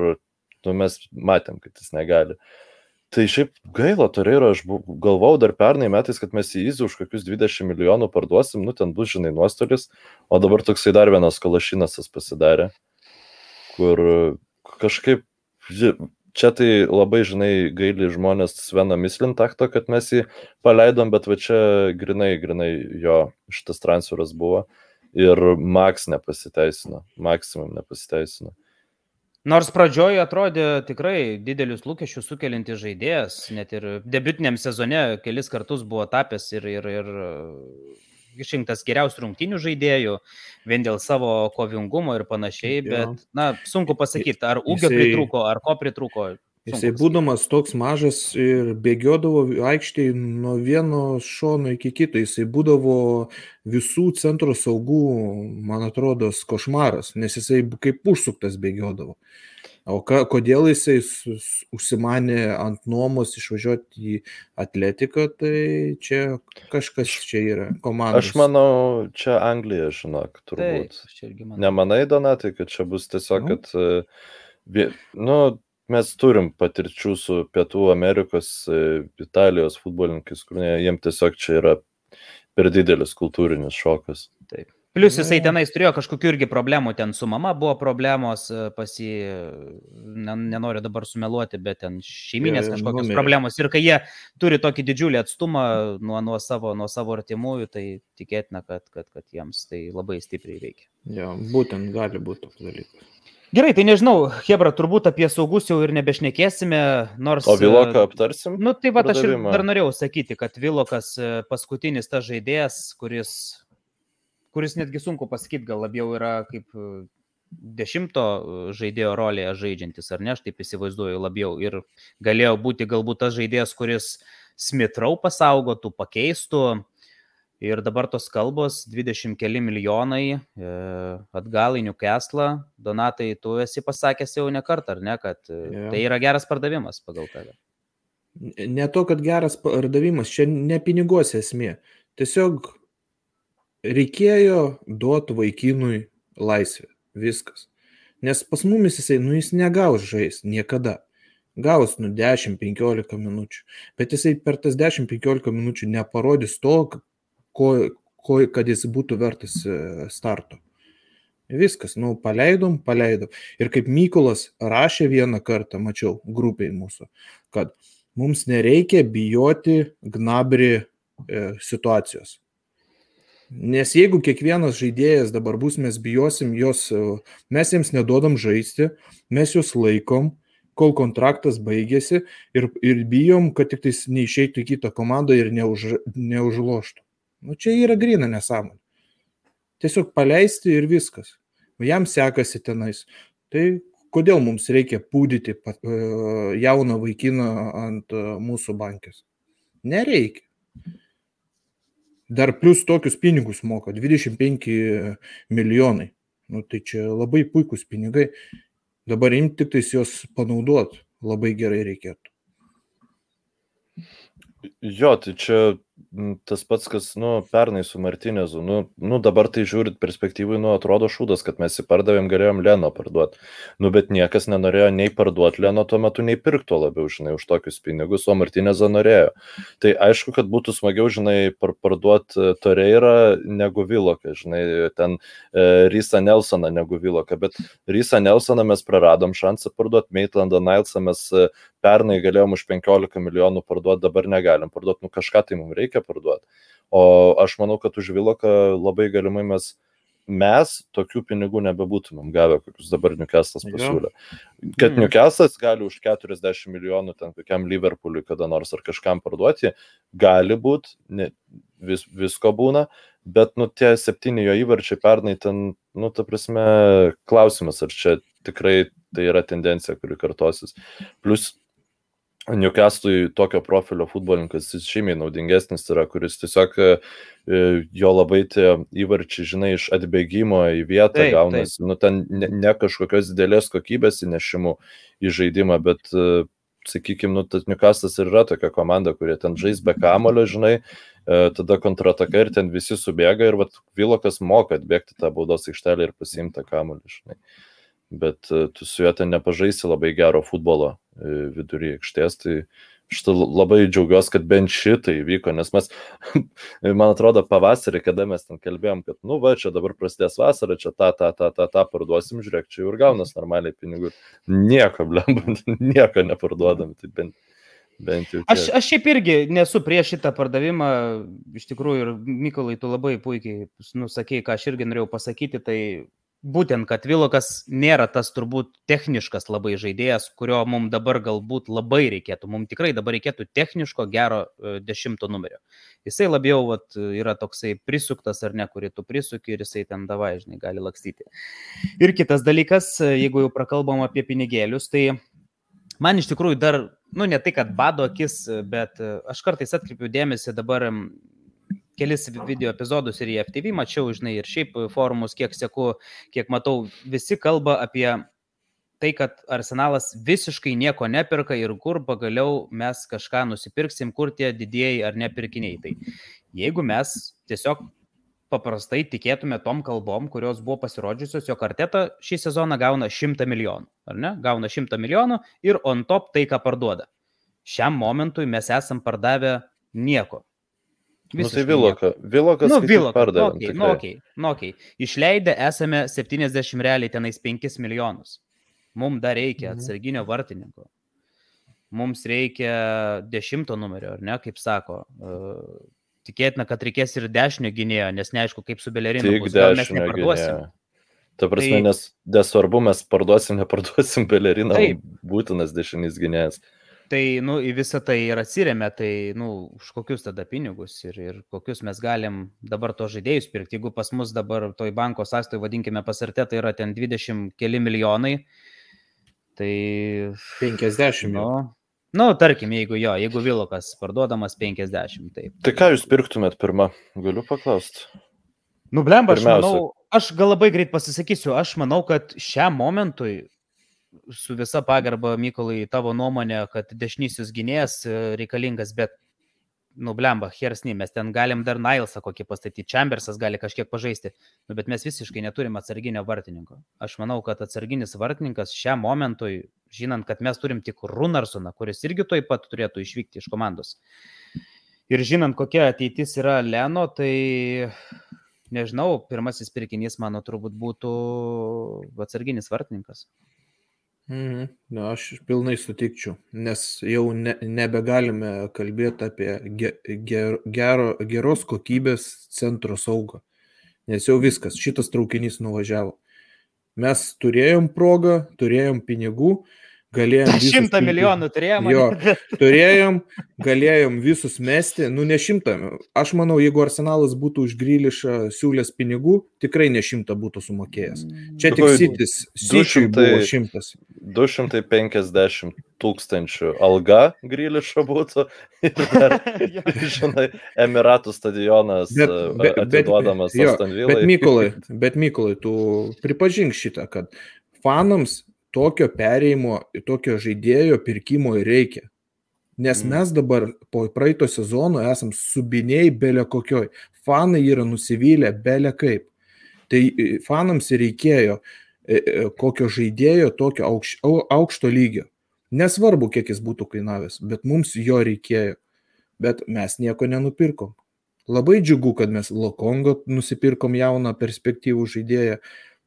nu, mes matėm, kad jis negali. Uh, Tai šiaip gaila, Torreiro, aš galvau dar pernai metais, kad mes į Izį už kokius 20 milijonų parduosim, nu ten bus, žinai, nuostolis, o dabar toksai dar vienas kalašinasas pasidarė, kur kažkaip, čia tai labai, žinai, gaili žmonės Svena Mislintakto, kad mes jį paleidom, bet va čia grinai, grinai jo šitas transferas buvo ir Max nepasiteisino, Maximum nepasiteisino. Nors pradžioje atrodė tikrai didelius lūkesčius sukeliantis žaidėjas, net ir debutiniam sezone kelis kartus buvo tapęs ir, ir, ir išrinktas geriausių rungtinių žaidėjų, vien dėl savo kovingumo ir panašiai, bet, na, sunku pasakyti, ar ūgio Jisai- pritrūko, ar ko pritrūko. Jisai būdamas toks mažas ir bėgiodavo aikštėje nuo vieno šono iki kito, jisai būdavo visų centro saugų, man atrodo, košmaras, nes jisai kaip užsuktas bėgiodavo. O ka, kodėl jisai užsimanė ant nuomos išvažiuoti į atletiką, tai čia kažkas čia yra komanda. Aš manau, čia Anglija, žinok, Taip, turbūt. manau. Nemanai, Donatai, kad čia bus tiesiog, Nu. kad, e, nu, mes turim patirčių su Pietų Amerikos, e, Italijos futbolininkais, kur ne, jiems tiesiog čia yra per didelis kultūrinis šokas. Plius jisai Jo. tenais turėjo kažkokių irgi problemų, ten su mama buvo problemos, e, pas jį, ne, nenoriu dabar sumeluoti, bet ten šeiminės Jo, jo, kažkokios numirė. problemos. Ir kai jie turi tokį didžiulį atstumą nuo, nuo, savo, nuo savo artimųjų, tai tikėtina, kad, kad, kad jiems tai labai stipriai veikia. Ja, būtent gali būti toks dalykas. Gerai, tai nežinau, Hebra, turbūt apie saugus jau ir nebešnekėsime, nors... O e, Viloką aptarsim? Nu, tai va, aš ir dar norėjau sakyti, kad Vilokas e, paskutinis tas žaidėjas, kuris, kuris netgi sunku pasakyti, gal labiau yra kaip e, dešimto e, žaidėjo rolėje žaidžiantis, ar ne, aš taip įsivaizduoju labiau. Ir galėjo būti galbūt tas žaidėjas, kuris Smitrau pasaugotų, pakeistų. Ir dabar tos kalbos 20 keli milijonai e, atgal į Newcastle. Donatai, tu esi pasakęs jau ne kartą, ar ne, kad Jo. tai yra geras pardavimas pagal tave. Ne to, kad geras pardavimas, čia ne piniguose esmė. Tiesiog reikėjo duoti vaikinui laisvę. Viskas. Nes pas mumis jisai, nu jis negaus žais niekada. Gaus nu 10-15 minučių. Bet jisai per tas 10-15 minučių neparodys to, ko, ko, kad jis būtų vertas e, starto. Viskas, nu, paleidom, paleidom. Ir kaip Mykolas rašė vieną kartą, mačiau grupiai mūsų, kad mums nereikia bijoti gnabri e, situacijos. Nes jeigu kiekvienas žaidėjas dabar bus, mes bijosim jos, e, mes jiems neduodam žaisti, mes juos laikom, kol kontraktas baigėsi ir, ir bijom, kad tik tais neišeitų į kitą komandą ir neuž, neužloštų. Nu, čia yra grina nesąmonė. Tiesiog paleisti ir viskas. Jam sekasi tenais. Tai kodėl mums reikia pūdyti e, jauną vaikiną ant e, mūsų bankės? Nereikia. Dar plus tokius pinigus moka 25 milijonai. Nu, tai čia labai puikūs pinigai. Dabar imti tik tais juos panaudot labai gerai reikėtų. Jo, tai čia tas pats, kas, nu, pernai su Martinezu. Nu, nu dabar tai žiūrit perspektyvai, nu, atrodo šūdas, kad mes jį pardavėm, galėjom Leno parduoti. Nu, bet niekas nenorėjo nei parduoti Leno tuo metu, nei pirkto labiau, žinai, už tokius pinigus, o Martinezą norėjo. Tai aišku, kad būtų smagiau, žinai, par parduoti Toreirą negu Viloką, žinai, ten e, Rysa Nelsoną negu Viloką, bet Rysa Nelsoną mes praradom šansą parduoti, Maitlandą Nilsą mes e, pernai galėjom už 15 milijonų parduoti, dabar negalim parduoti, nu kažką tai mums reikia parduoti. O aš manau, kad už Viloką labai galimai mes, mes tokių pinigų nebebūtumėm gavę, kokius dabar Newcastle'as pasiūlė. Kad Mm. Newcastle'as gali už 40 milijonų ten kokiam Liverpooliui kada nors ar kažkam parduoti, gali būti, vis, visko būna, bet, nu, tie septyni jo įvarčiai pernai ten, nu, ta prasme, klausimas, ar čia tikrai tai yra tendencija, kuri kartosis. Plus, Newcastle'ui tokio profilio futbolininkas jis žymiai naudingesnis yra, kuris tiesiog e, e, jo labai tie įvarčiai, žinai, iš atbėgimo į vietą Taip, gaunasi, nu ten ne, ne kažkokios didelės kokybės įnešimų į žaidimą, bet, sakykime, nu, tas Newcastle'as ir yra tokia komanda, kurie ten žais be kamulio, žinai, e, tada kontrataka ir ten visi subėga ir vat Vilokas moka atbėgti tą baudos aikštelę ir pasiimti kamulį, žinai. Bet e, tu su juo ten nepažaisi labai gero futbolo e, vidury aikštės, tai aš labai džiaugiuosi, kad bent šitai įvyko, nes mes, man atrodo, pavasarį, kada mes ten kalbėjom, kad, nu, va, čia dabar prasidės vasara, čia tą, tą, tą, tą, tą parduosim, žiūrėk, čia jau ir gaunas normaliai pinigų. Nieko, blem, nieko neparduodam, tai bent, bent jau. Aš, tiek. aš šiaip irgi nesu prieš šitą pardavimą, iš tikrųjų, ir Mykolai, tu labai puikiai nusakėjai, ką aš irgi norėjau pasakyti, tai būtent, kad Vilokas nėra tas turbūt techniškas labai žaidėjas, kurio mums dabar galbūt labai reikėtų. Mums tikrai dabar reikėtų techniško gero e, dešimto numerio. Jisai labiau vat, yra toksai prisuktas ar ne, kurį tu prisuki ir jisai ten davai, žinai, gali lakstyti. Ir kitas dalykas, e, jeigu jau prakalbam apie pinigėlius, tai man iš tikrųjų dar, nu ne tai, kad bado akis, bet e, aš kartais atkreipiu dėmesį dabar kelis video epizodus ir į FTV mačiau, žinai, ir šiaip forumus, kiek sėku, kiek matau, visi kalba apie tai, kad arsenalas visiškai nieko neperka ir kur pagaliau mes kažką nusipirksim, kur tie didieji ar nepirkiniai. Tai jeigu mes tiesiog paprastai tikėtume tom kalbom, kurios buvo pasirodžiusios, jo karteta šį sezoną gauna 100 milijonų, ar ne? Gauna 100 milijonų ir on top tai, ką parduoda. Šiam momentui mes esam pardavę nieko. Nu, tai Viloka. Vilokas Nu, Viloka. pardavėm, Okay, nu, okay, nu, okay. Išleidę esame 70 realiai tenais 5 milijonus. Mums dar reikia Mhm. atsarginio vartininko. Mums reikia dešimto numerio, ar ne, kaip sako. Uh, tikėtina, kad reikės ir dešinio gynėjo, nes neaišku, kaip su Belerinu. Tik dešinio gynėjo. Ta prasme, Tai- nes nesvarbu, mes parduosim, neparduosim beleriną, Taip. būtinas dešinys gynėjas. Tai, nu, į visą tai ir atsiriame, tai, nu, už kokius tada pinigus ir, ir kokius mes galim dabar to žaidėjus pirkti. Jeigu pas mus dabar toj banko sąstoj, vadinkime pasartė, tai yra ten 20 keli milijonai, tai, 50 nu, nu, tarkim, jeigu jo, jeigu Vilokas parduodamas 50, taip. Tai ką jūs pirktumėt pirmą? Galiu paklausti. Nu, blemba, aš manau, aš gal labai greit pasisakysiu, aš manau, kad šiam momentui, su visa pagarba Mykolai, tavo nuomonė, kad dešinysis gynėjas e, reikalingas, bet, nu, blemba, Hersny, mes ten galim dar Nailsą kokį pastatyti, Chambersas gali kažkiek pažaisti, nu, bet mes visiškai neturim atsarginio vartininko. Aš manau, kad atsarginis vartininkas šiam momentui, žinant, kad mes turim tik Runarsoną, kuris irgi toj pat turėtų išvykti iš komandos. Ir žinant, kokia ateitis yra Leno, tai nežinau, pirmasis pirkinys mano turbūt būtų atsarginis vartininkas. Mhm. Na, aš pilnai sutikčiau, nes jau ne, nebegalime kalbėti apie ge, ger, gero, geros kokybės centro saugą, nes jau viskas, šitas traukinys nuvažiavo. Mes turėjom progą, turėjom pinigų, galėjom... Šimtą milijonų turėjome. Jo. Turėjom, galėjom visus mesti, nu ne šimtą. Aš manau, jeigu arsenalas būtų už Grylišą siūlęs pinigų, tikrai ne šimtą būtų sumokėjęs. Čia tik sitis, sičiui 200 buvo šimtas. 250 tūkstančių alga Grylišo būtų ir dar, žinai, Emiratų stadionas Bet- e, bet- bet- atiduodamas Aston Villai. Bet Mykolai, bet Mykolai, tu pripažink šitą, kad fanams tokio perėjimo, tokio žaidėjo pirkimo ir reikia. Nes Mm. mes dabar po praeito sezono esam subiniai belė kokioj. Fanai yra nusivylę belė kaip. Tai e, fanams reikėjo e, e, kokio žaidėjo, tokio aukš, au- aukšto lygio. Nesvarbu, kiek jis būtų kainavęs, bet mums jo reikėjo. Bet mes nieko nenupirkom. Labai džiugu, kad mes Lokongo nusipirkom jauną perspektyvų žaidėją.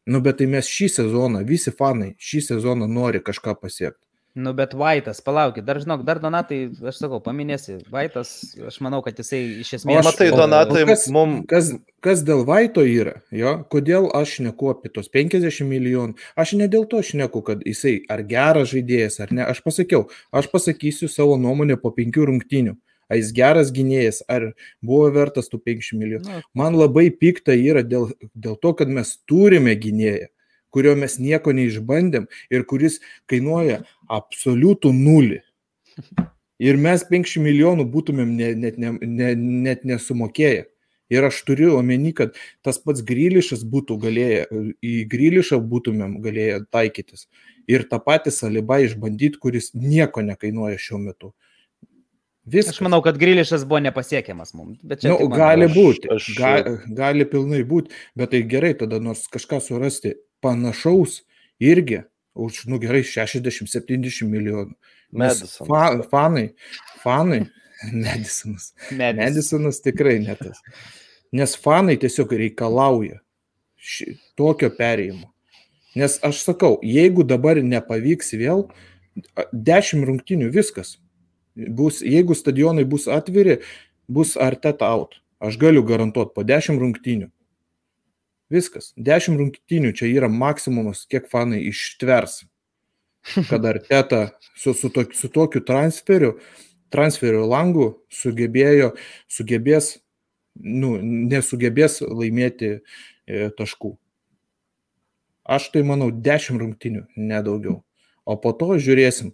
Nu, bet tai mes šį sezoną, visi fanai šį sezoną nori kažką pasiekti. Nu, bet Vaitas, palaukit, dar žinok, dar Donatai, aš sakau, paminėsi, Vaitas, aš manau, kad jisai iš esmės... matai, o- Donatai, kas- mum- Kas, kas dėl Vaito yra, jo, kodėl aš neku apie tos 50 milijonų, aš ne dėl to šneku, kad jisai ar geras žaidėjas ar ne, aš pasakiau, aš pasakysiu savo nuomonę po penkių rungtynių. Ar jis geras gynėjas, ar buvo vertas tų 50 milijonų. Man labai pikta yra dėl, dėl to, kad mes turime gynėją, kurio mes nieko neišbandėm ir kuris kainuoja absoliutų nulį. Ir mes 50 milijonų būtumėm ne, net, ne, ne, net nesumokėję. Ir aš turiu omeny, kad tas pats Grylišas būtų galėję, į Grylišą būtumėm galėję taikytis. Ir tą patį salibą išbandyti, kuris nieko nekainuoja šiuo metu. Viskas. aš manau, kad Grilišas buvo nepasiekiamas mums. Bet čia Nu, mano- gali aš- būti, aš- ga, gali pilnai būti, bet tai gerai, tada nors kažką surasti panašaus irgi už, nu gerai, 60-70 milijonų. Nes Madisonas. Fa, fanai, fanai, Medisonas. Medis. Medisonas tikrai netas. Nes fanai tiesiog reikalauja ši, tokio perėjimo. Nes aš sakau, jeigu dabar nepavyks vėl, a, 10 rungtinių viskas. Bus, jeigu stadionai bus atviri, bus arteta out. Aš galiu garantuoti po 10 rungtinių. Viskas. 10 rungtynių čia yra maksimumas, kiek fanai ištvers. Kad Arteta su, su, to, su tokiu transferiu, transferio langu sugebėjo, sugebės, nu, nesugebės laimėti e, taškų. Aš tai manau 10 rungtinių, nedaugiau. O po to žiūrėsim,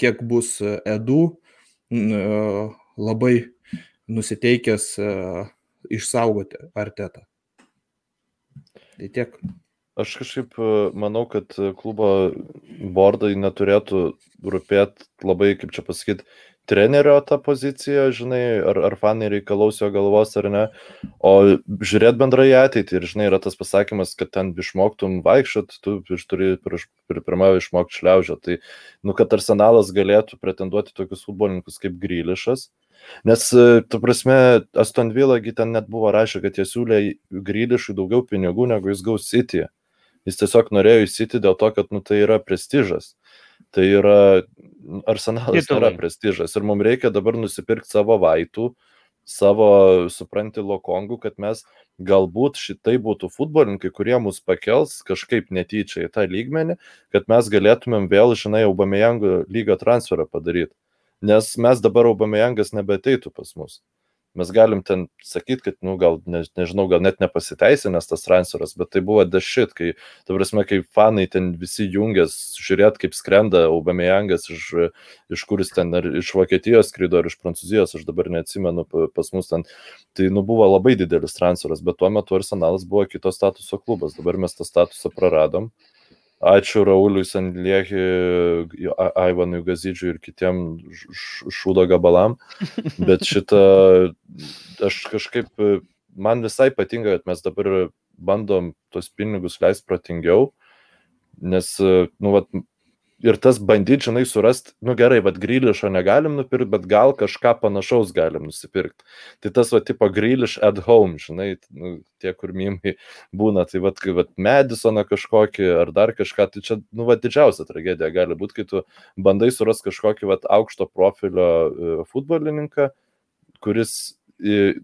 kiek bus e, Edu labai nusiteikęs e, išsaugoti Artetą. Tai tiek. Aš kažkaip e, manau, kad klubo bordai neturėtų rūpėti labai, kaip čia pasakyti, trenerio tą poziciją, žinai, ar, ar fanai reikalaus jo galvos ar ne, o žiūrėt bendrai ateitį ir, žinai, yra tas pasakymas, kad ten išmoktum vaikščiot, tu turi pirmą išmokti šliaužio. Tai, nu, kad arsenalas galėtų pretenduoti tokius futbolininkus kaip Grylišas, Nes, e, tu prasme, Aston Villagi ten net buvo rašę, kad jie siūlė Grylišui daugiau pinigų, negu jis gaus City. Jis tiesiog norėjo į City dėl to, kad nu, tai yra prestižas. Tai yra, arsenalas Titulai. yra prestižas ir mums reikia dabar nusipirkti savo vaitų, savo, supranti, lokongų, kad mes galbūt šitai būtų futbolininkai, kurie mus pakels kažkaip netyčia į tą lygmenį, kad mes galėtumėm vėl, žinai, Aubameyangų lygio transferą padaryti. Nes mes dabar Aubameyangas nebeteitų pas mus mes galim ten sakyti, kad, nu, gal, ne, nežinau, gal net nepasiteisinęs tas transferas, bet tai buvo dešit, kai, ta prasme, kai fanai ten visi jungės, žiūrėt, kaip skrenda Aubameyangas iš, iš kuris ten, ar iš Vokietijos skrido, ar iš Prancūzijos, aš dabar neatsimenu, pas mus ten, tai, nu, buvo labai didelis transferas, bet tuo metu Arsenalas buvo kito statuso klubas, dabar mes tą statusą praradom. Ačiū Rauliui Sandliehi, Aivanui Gazidžiui ir kitiem šūdo gabalam. Bet šitą aš kažkaip, man visai patinka, kad mes dabar bandom tos pinigus leisti protingiau, nes, nu, vat, ir tas bandyti, žinai, surasti, nu gerai, vad grylišo negalim nupirkti, bet gal kažką panašaus galim nusipirkti. Tai tas, va, tipo gryliš at home, žinai, nu, tie, kur mymai būna, tai vad, kai, vad, Madisoną kažkokį ar dar kažką, tai čia, nu, vad, didžiausia tragedija gali būti, kai tu bandai surasti kažkokį, vad, aukšto profilio e, futbolininką, kuris e,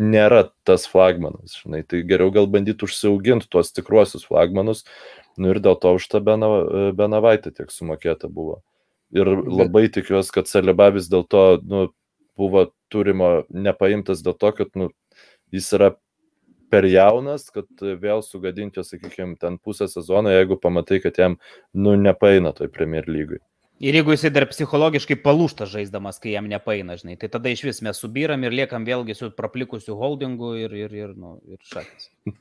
nėra tas flagmanas, žinai, tai geriau gal bandyti užsiauginti tuos tikruosius flagmanus, Nu ir dėl to už tą Benavaitę tiek sumokėta buvo. Ir labai tikiuosi, kad Saliba vis dėlto nu, buvo turimo nepaimtas dėl to, kad nu, jis yra per jaunas, kad vėl sugadinti, sakykime, ten pusę sezono, jeigu pamatai, kad jam nu, nepaina toj Premier lygui. Ir jeigu jisai dar psichologiškai palūšta žaisdamas, kai jam nepaina, žinai, tai tada iš vis mes subyram ir liekam vėlgi su praplikusiu holdingu ir, ir, ir, nu, ir šakis.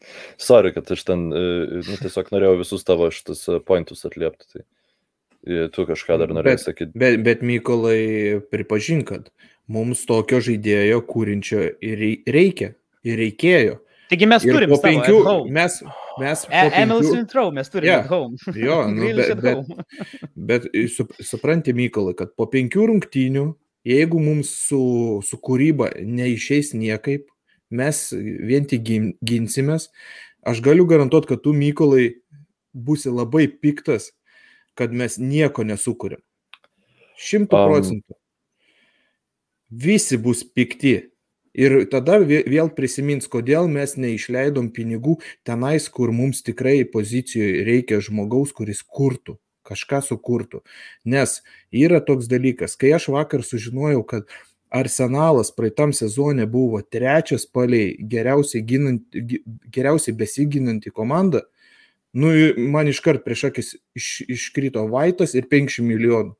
Sorry, kad aš ten e, nu, tiesiog norėjau visus tavo šitus e, pointus atliepti. Tai e, tu kažką dar norėjai sakyti. Bet, bet Mykolai, pripažink, kad mums tokio žaidėjo kūrinčio ir reikia, ir reikėjo. Taigi mes ir turim po penkių, mes, mes e, Emil Sintrau, mes turime yeah. home. Jo, nu, bet, bet, bet su, supranti, Mykolai, kad po penkių rungtynių, jeigu mums su, su kūryba neišeis niekaip, mes vien tik ginsimės, aš galiu garantuoti, kad tu, Mykolai, būsi labai piktas, kad mes nieko nesukūrėm. Šimtų procentų. Um. Visi bus pikti, Ir tada vėl prisimins, kodėl mes neišleidom pinigų tenais, kur mums tikrai pozicijoje reikia žmogaus, kuris kurtų, kažką sukurtų. Nes yra toks dalykas, kai aš vakar sužinojau, kad Arsenalas praeitam sezone buvo trečias paliai geriausiai, ginant, geriausiai besiginanti komanda, nu, man iškart prieš akis iš, iškrito Vaitas ir 50 milijonų.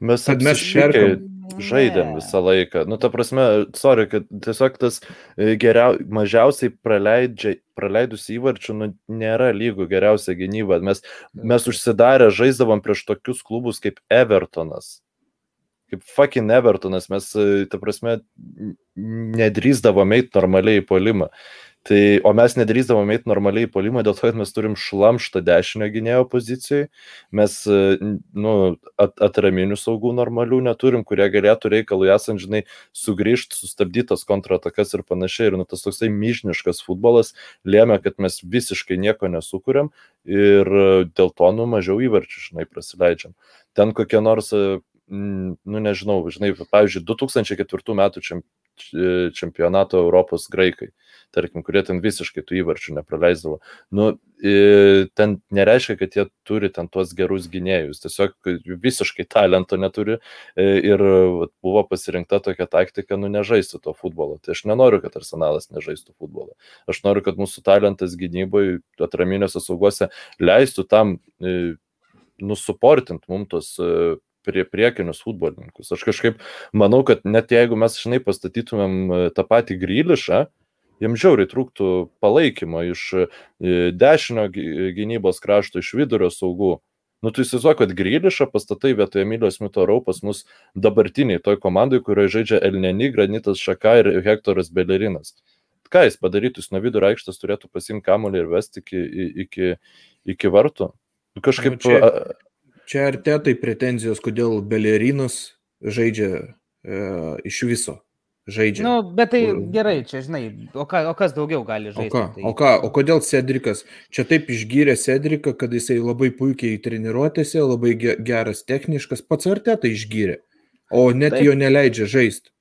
Mes, kad mes perkam žaidėm visą laiką. Nu, ta prasme, sorry, kad tiesiog tas e, geriau, mažiausiai praleidus įvarčių, nu, nėra lygų geriausia gynyba. Mes, mes užsidarę žaisdavom prieš tokius klubus kaip Evertonas. Kaip fucking Evertonas, mes, e, ta prasme, nedrįsdavom eiti normaliai į polimą. Tai, o mes nedrįsdavom eiti normaliai polimą dėl to, kad mes turim šlamštą dešinio gynėjo pozicijai, mes e, nu, at, atraminių saugų normalių neturim, kurie galėtų reikalui esant, žinai, sugrįžti, sustabdytas kontratakas ir panašiai. Ir nu, tas toksai myžniškas futbolas lėmė, kad mes visiškai nieko nesukūrėm ir dėl to, nu, mažiau įvarčių, žinai, prasileidžiam. Ten kokie nors, e, nu, nežinau, žinai, pavyzdžiui, 2004 metų č- čempionato Europos graikai, tarkim, kurie ten visiškai tų įvarčių nepraleisdavo. Nu, ten nereiškia, kad jie turi ten tuos gerus gynėjus, tiesiog jų visiškai talento neturi e, ir buvo pasirinkta tokia taktika, nu nežaisti to futbolo. Tai aš nenoriu, kad arsenalas nežaistų futbolo. Aš noriu, kad mūsų talentas gynyboje, atraminėse saugose leistų tam e, nusuportint mums tos e, prie priekinius futbolininkus. Aš kažkaip manau, kad net jeigu mes, žinai, pastatytumėm e, tą patį grylišą, jam žiauriai trūktų palaikymo iš e, dešinio gy- gynybos krašto, iš vidurio saugų. Nu, tu įsivaizduoji, kad Grylišą pastatai vietoje Emilijos Mitorau pas mus dabartiniai toj komandai, kurioje žaidžia Elneni, Granitas Šaka ir Hektoras Belerinas. Ką jis padarytų, jis nuo vidurio aikštės turėtų pasimti kamulį ir vesti iki, iki, iki vartų. Kažkaip... Nu, čia- Čia ar tetai pretenzijos, kodėl Belerinas žaidžia e, iš viso. Žaidžia. Nu, bet tai gerai, čia žinai, o, ką, o kas daugiau gali O žaisti? ką, tai... o ką, o kodėl Cedrikas? Čia taip išgyrė Cedriką, kad jisai labai puikiai treniruotėse, labai ge- geras techniškas, pats artetą išgyrė, o net taip. jo neleidžia žaisti.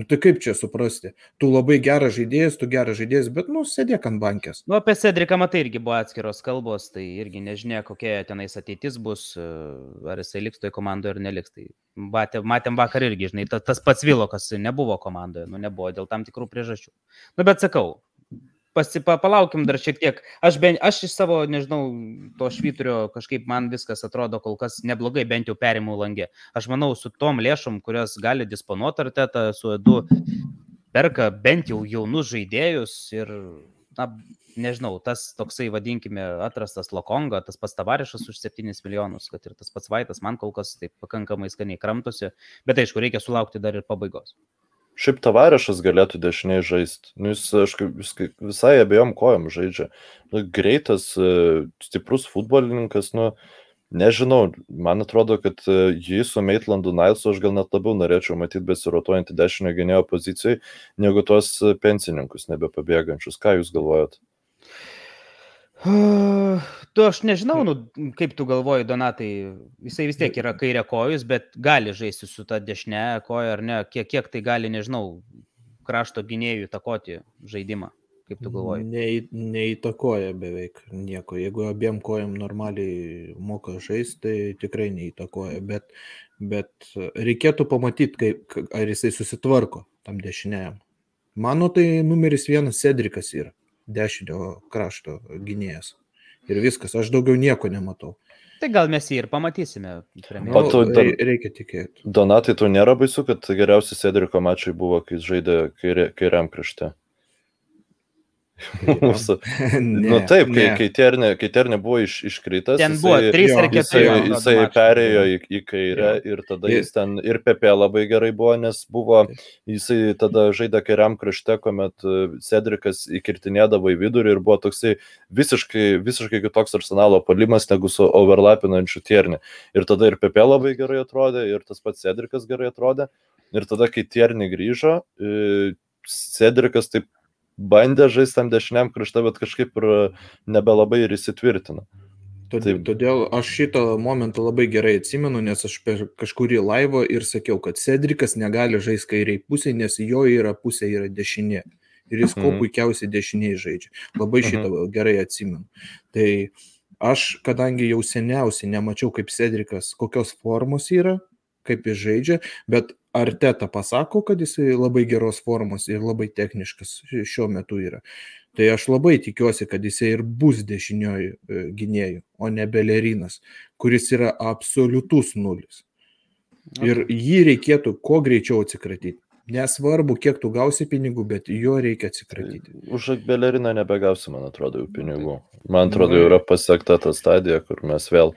Nu tai kaip čia suprasti? Tu labai geras žaidėjas, tu geras žaidėjas, bet nu sėdėk ant bankės. Nu, apie Cedriką matai irgi buvo atskiros kalbos, tai irgi nežinia, kokia tenais ateitis bus, e, ar jisai liks toje komandoje ar neliks. Tai matėm, matėm vakar irgi, žinai, ta, tas pats Vilokas nebuvo komandoje, nu nebuvo dėl tam tikrų priežasčių. Nu, bet sakau, pasipa, palaukim dar šiek tiek. Aš, ben, aš iš savo, nežinau, to švyturio kažkaip man viskas atrodo kol kas neblogai, bent jau perimų langė. Aš manau, su tom lėšom, kurias gali disponuoti arteta, su edu, perka bent jau jaunus žaidėjus ir, na, nežinau, tas toksai, vadinkime, atrastas Lokonga, tas pats Tavarišas už 7 milijonus, kad ir tas pats Vaitas man kol kas taip pakankamai skaniai kramtosi, bet aišku, reikia sulaukti dar ir pabaigos. Šiaip tavarešas galėtų dešiniai žaisti. Nu, jis, aš kaip- visai abiejom kojom žaidžia. Nu, greitas, e, stiprus futbolininkas, nu, nežinau, man atrodo, kad e, jį su Maitlandu Nilesu aš gal net labiau norėčiau matyti besirotuojantį dešinio gynėjo pozicijoje, negu tuos e, pensininkus nebepabėgančius. Ką jūs galvojat? Tu aš nežinau, nu, kaip tu galvoji, Donatai, jisai vis tiek yra kairė kojus, bet gali žaisti su ta dešinė koja ar ne, kiek, kiek tai gali, nežinau, krašto gynėjų takoti žaidimą, kaip tu galvoji. Nei, neįtakoja beveik nieko. Jeigu abiem kojam normaliai moka žaisti, tai tikrai neįtakoja. Bet, bet reikėtų pamatyti, kaip, ar jisai susitvarko tam dešiniajam. Mano tai numeris vienas Cedrikas yra. Dešinio krašto gynėjas. Ir viskas, aš daugiau nieko nematau. Tai gal mes jį ir pamatysime. Nu, premjeroje. tu dar- rei- Reikia tikėti. Donatai, tau nėra baisu, kad geriausi Cedriko mačai buvo, kai jis žaidė kairiam krašte. Mūsų- Nu taip, kai, kai Ternė, kai Ternė buvo iš, iškritas, Ten buvo jisai- 3 ar jo, 4. Jisai, jo, jisai perėjo į, į kairę Jo. ir tada jis ten ir Pepe labai gerai buvo, nes buvo, jisai tada žaidė kairiam krašte, kuomet e, Cedrikas įkirtinėdavo į vidurį ir buvo toksai visiškai, visiškai kitoks arsenalo palimas negu su overlapinančiu Tierni. Ir tada ir Pepe labai gerai atrodė, ir tas pats Cedrikas gerai atrodė. Ir tada, kai Tierni grįžo, e, Cedrikas taip bandė žaisti tam dešiniam krašte, bet kažkaip ir e, nebelabai ir įsitvirtino. Todėl, todėl aš šitą momentą labai gerai atsimenu, nes aš per kažkurį laivą ir sakiau, kad Cedrikas negali žaisti kairiai pusė, nes jo yra pusė yra dešinė. Ir jis kuo Mhm. puikiausiai dešiniai žaidžia. Labai šitą gerai atsimenu. Tai aš, kadangi jau seniausiai nemačiau, kaip Cedrikas, kokios formos yra, kaip jis žaidžia, bet Arteta pasako, kad jis labai geros formos ir labai techniškas ši- šiuo metu yra. Tai aš labai tikiuosi, kad jisai ir bus dešinioji e, gynėjų, o ne Belerinas, kuris yra absoliutus nulis. Ir jį reikėtų kuo greičiau atsikratyti. Nesvarbu, kiek tu gausi pinigų, bet jo reikia atsikratyti. Už Beleriną nebegausi, man atrodo, jau pinigų. Man atrodo, jau yra pasiekta ta stadija, kur mes vėl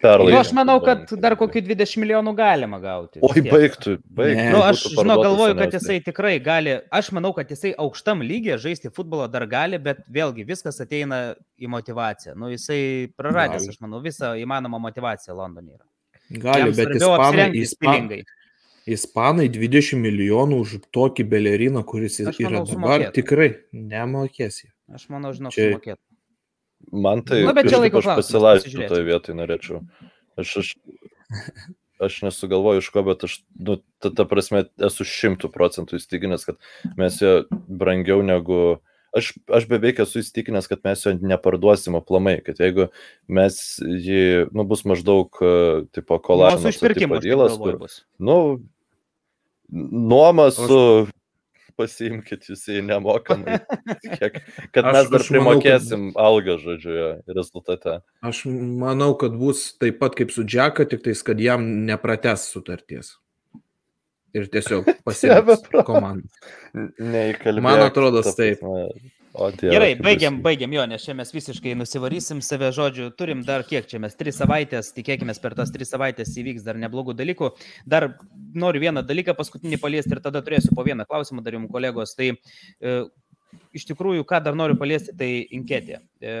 perlaikome. Nu, aš manau, kad dar kokių 20 milijonų galima gauti. Oi, baigtų, baigtų. Nu, aš žinau, galvoju, kad jisai tikrai gali, aš manau, kad jisai aukštam lygiai žaisti futbolo dar gali, bet vėlgi viskas ateina į motivaciją. Nu, jisai praradęs, aš manau, visą įmanomą motivaciją Londone yra. Gali, Jam bet ispanai, apsirengti ispan, stilingai. ispanai 20 milijonų už tokį Beleriną, kuris Aš yra manau, dabar, sumokėtų. tikrai nemokės. Aš manau, žinau, sumokėti. Man tai, Nu, bet čia laiko aš klausimas, pasilaistų pasižiūrėsim. toje vietoje norėčiau. Aš, aš aš nesugalvoju iš ko, bet aš, nu, ta, ta prasme, esu šimtų procentų įstikinęs, kad mes jo brangiau negu... Aš, aš beveik esu įstikinęs, kad mes jo neparduosim aplamai, kad jeigu mes jį, nu, bus maždaug, e, tipo, kolažas. Mūsų išpirkimas kur nu, nuoma su pasiimkit jūs jį nemokamai. Kiek, kad Aš- mes dar aš manau, kad- primokėsim algą, žodžiu, rezultate. Aš manau, kad bus taip pat kaip su Džeka, tik tais, kad jam neprates sutarties. Ir tiesiog Nebeprates. komandą. Neįkalbėk. Man atrodo, ta taip. prasme. O, dieve, Gerai, baigiam, baisu. baigiam jo, nes čia mes visiškai nusivarysim save žodžiu. Turim dar kiek čia mes, tris savaitės, tikėkime, per tas tris savaitės įvyks dar neblogų dalykų. Dar noriu vieną dalyką paskutinį paliesti ir tada turėsiu po vieną klausimą dar jums kolegos. Tai e, iš tikrųjų, ką dar noriu paliesti, tai inketė. E,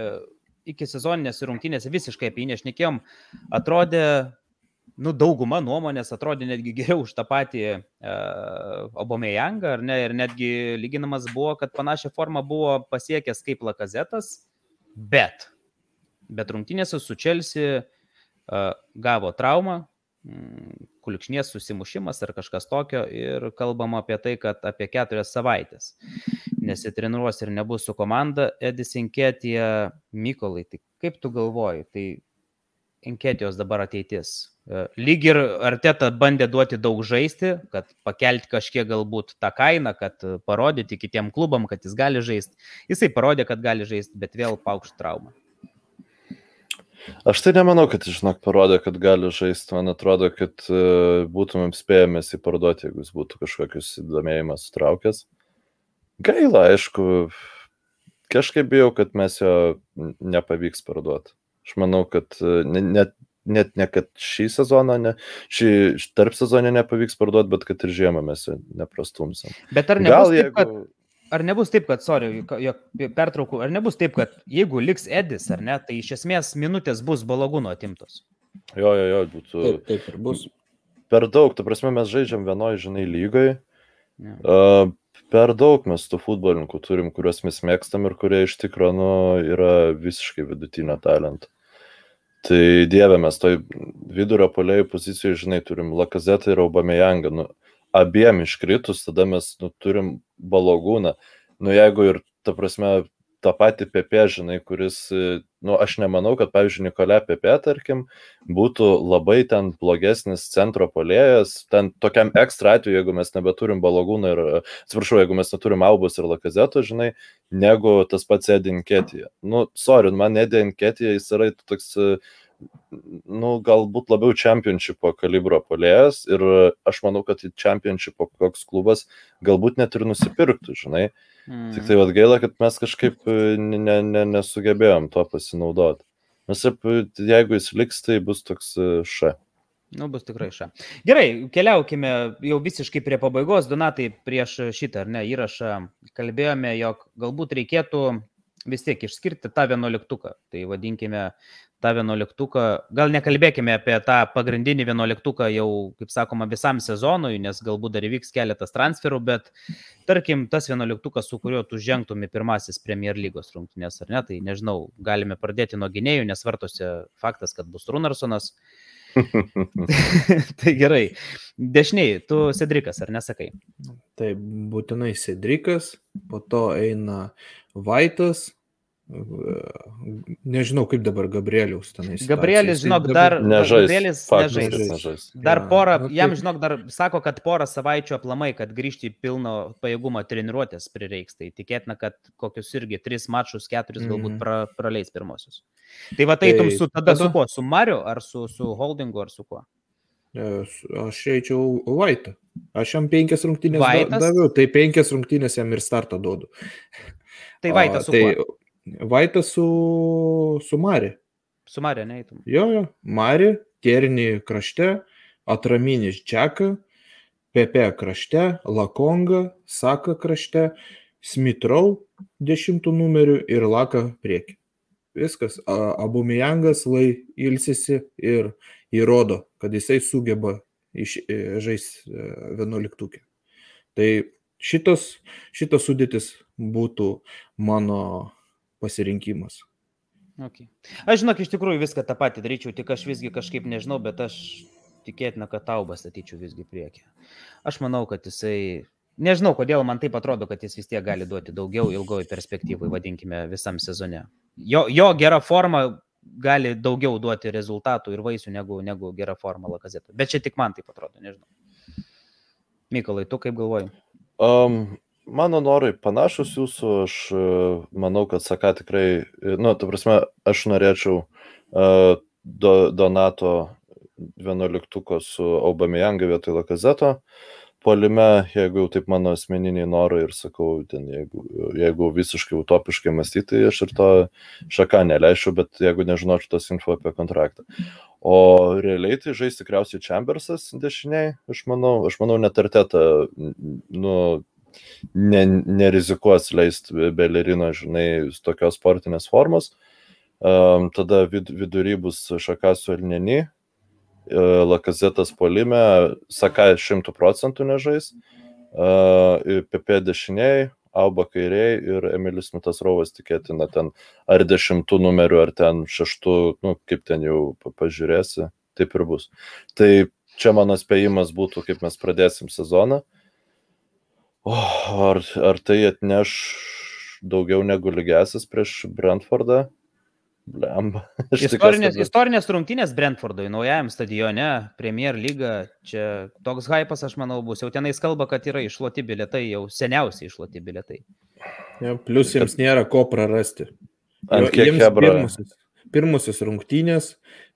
iki sezoninės rungtynėse visiškai apie jį nešnekėjom. Atrodė, nu, dauguma nuomonės atrodė netgi geriau už tą patį uh, Obomejangą, ar ne, ir netgi lyginamas buvo, kad panašią formą buvo pasiekęs kaip Lakazetas, bet, bet rungtynėse su Chelsea uh, gavo traumą, mm, kulkšnies susimušimas ar kažkas tokio ir kalbama apie tai, kad apie keturias savaitės nesitreniruos ir nebus su komanda Edis Inketija Mykolai. Tai kaip tu galvoji, tai Inketijos dabar ateitis? E, Lyg ir Arteta bandė duoti daug žaisti, kad pakelti kažkiek galbūt tą kainą, kad e, parodyti kitiem klubam, kad jis gali žaisti. Jisai parodė, kad gali žaisti, bet vėl paukšt traumą. Aš tai nemanau, kad žinok, parodė, kad gali žaisti. Man atrodo, kad uh, būtumėm spėjomės jį parduoti, jeigu jis būtų kažkokius įdomėjimas sutraukęs. Gaila, aišku, kažkaip bijau, kad mes jo nepavyks parduoti. Aš manau, kad e, ne- net, net ne kad šį sezoną, ne, šį tarp sezonį nepavyks parduoti, bet kad ir žiemą mes neprastumsim. Bet ar nebus, Gal taip, kad, jeigu... ar nebus taip, kad, sorry, jog pertraukų, ar nebus taip, kad jeigu liks Edis, ar ne, tai iš esmės minutės bus balagūno atimtos. Jo, jo, jo, būtų Taip, taip ir bus. per daug. Tu prasme, mes žaidžiam vienoje, žinai, lygoje. Ja. Uh, per daug mes tų futbolininkų turim, kuriuos mes mėgstam ir kurie iš tikrųjų nu, yra visiškai vidutinio talento. Tai dieve, mes toj vidurio polėjų pozicijoje, žinai, turim Lakazetą ir Aubameyangą. Nu, abiem iškritus, tada mes nu, turim balogūną. Nu, jeigu ir, ta prasme, tą patį PP, žinai, kuris, e, nu, aš nemanau, kad, pavyzdžiui, Nikolė PP, tarkim, būtų labai ten blogesnis centro polėjas, ten tokiam ekstra atveju, jeigu mes nebeturim balogūną ir, atsiprašau, jeigu mes neturim Albus ir Lakazeto, žinai, negu tas pats Edinketija. Nu, sorry, man Edinketija jis yra toks, e, nu, galbūt labiau čempionšipo kalibro polėjas ir aš manau, kad į čempionšipo koks klubas galbūt net ir nusipirktų, žinai. Mm. Tik tai vad gaila, kad mes kažkaip e, ne, ne, nesugebėjom to pasinaudoti. Nes jeigu jis liks, tai bus toks e, ša. Nu, bus tikrai ša. Gerai, keliaukime jau visiškai prie pabaigos. Donatai, prieš šitą ar ne įrašą kalbėjome, jog galbūt reikėtų vis tiek išskirti tą vienuoliktuką. Tai vadinkime tą vienuoliktuką, gal nekalbėkime apie tą pagrindinį vienuoliktuką jau, kaip sakoma, visam sezonui, nes galbūt dar įvyks keletas transferų, bet tarkim, tas vienuoliktukas, su kuriuo tu žengtum į pirmasis Premier lygos rungtynės, ar ne, tai nežinau, galime pradėti nuo gynėjų, nes vartose faktas, kad bus Runarsonas. tai gerai. Dešiniai, tu Sedrikas, ar nesakai? Tai būtinai Cedrikas, po to eina Vaitas. Nežinau, kaip dabar Gabrieliaus tenai. situacija. Gabrielis, žinok, dar Nežais. Gabrielis Faktas, nežais. nežais. nežais. Dar porą, nu jam, tai- žinok, dar sako, kad porą savaičių aplamai, kad grįžti į pilno pajėgumo treniruotės prireiks. Tai tikėtina, kad kokius irgi tris mačus, keturis galbūt Mhm. pra, praleis pirmosius. Tai va tai Tai su tada su kuo? Su Mariu ar su, su Holdingu ar su kuo? E, Aš eičiau Vaitą. Aš jam penkias rungtynės Vaitas? daviau, tai penkias rungtynės jam ir startą duodu. Tai Vaitas su tai... kuo? Vaitas su, su Mari. Su Mariu neįtum. Jo, jo, Mari, Ternį krašte, atraminis Džeka, Pepe krašte, Lakonga, Saka krašte, Smitrau dešimtų numerių ir Laka prieki. Viskas, Abumijangas lai ilsisi ir įrodo, kad jisai sugeba e, žais e, vienuoliktukė. Tai šitas, šitas sudėtis būtų mano pasirinkimas. Okay. Aš žinok, iš tikrųjų viską tą patį daryčiau, tik aš visgi kažkaip nežinau, bet aš tikėtina, kad taubą statyčiau visgi priekį. Aš manau, kad jisai, nežinau, kodėl man taip atrodo, kad jis vis tiek gali duoti daugiau ilgoji perspektyvai, vadinkime, visam sezone. Jo, jo gera forma gali daugiau duoti rezultatų ir vaisių negu, negu gera forma lakazeto. Bet čia tik man taip atrodo, nežinau. Mykolai, tu kaip galvoji? Um, mano norai panašus jūsų, aš uh, manau, kad Saka tikrai, nu, ta prasme, aš norėčiau uh, do, Donato 11 su Aubameyanga vietoj Lakazeto. Polime, jeigu jau taip mano asmeniniai norai ir sakau, ten, jeigu, jeigu visiškai utopiškai mąstyti, aš ir to šaką neleičiau, bet jeigu nežinočiau tos info apie kontraktą. O realiai tai žais tikriausiai Chambersas dešiniai, aš manau, aš manau net arteta, nu, ne, nerizikuos leisti Belerino, žinai, tokios sportinės formos. Um, tada vid, vidury bus šakas su Elneni, E, Lakazetas polime, Sakai 100 procentų nežais, PP e, dešiniai, Auba kairiai ir Emilis Mitas Rovas tikėtina ten ar dešimtų numerių, ar ten šeštų, nu, kaip ten jau pažiūrėsi, taip ir bus. Tai čia mano spėjimas būtų, kaip mes pradėsim sezoną. O, ar, ar tai atneš daugiau negu lygesis prieš Brentfordą? Blemba. Istorinės, istorinės rungtynės Brentfordui, naujajam stadione, Premier lyga, čia toks hypas, aš manau, bus. Jau tenais kalba, kad yra išloti biletai, jau seniausiai išloti biletai. Ja, plus jiems nėra ko prarasti. Ant kiek hebra. Pirmusis, pirmusis rungtynės,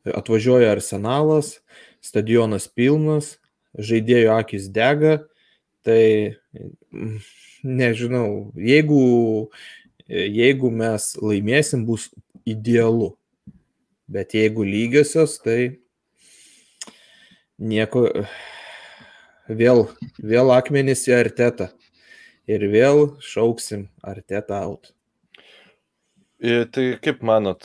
atvažiuoja arsenalas, stadionas pilnas, žaidėjų akis dega, tai nežinau, jeigu, jeigu mes laimėsim, bus idealu. Bet jeigu lygiosios, tai nieko, vėl, vėl akmenys į artetą. Ir vėl šauksim artetą out. Tai kaip manot,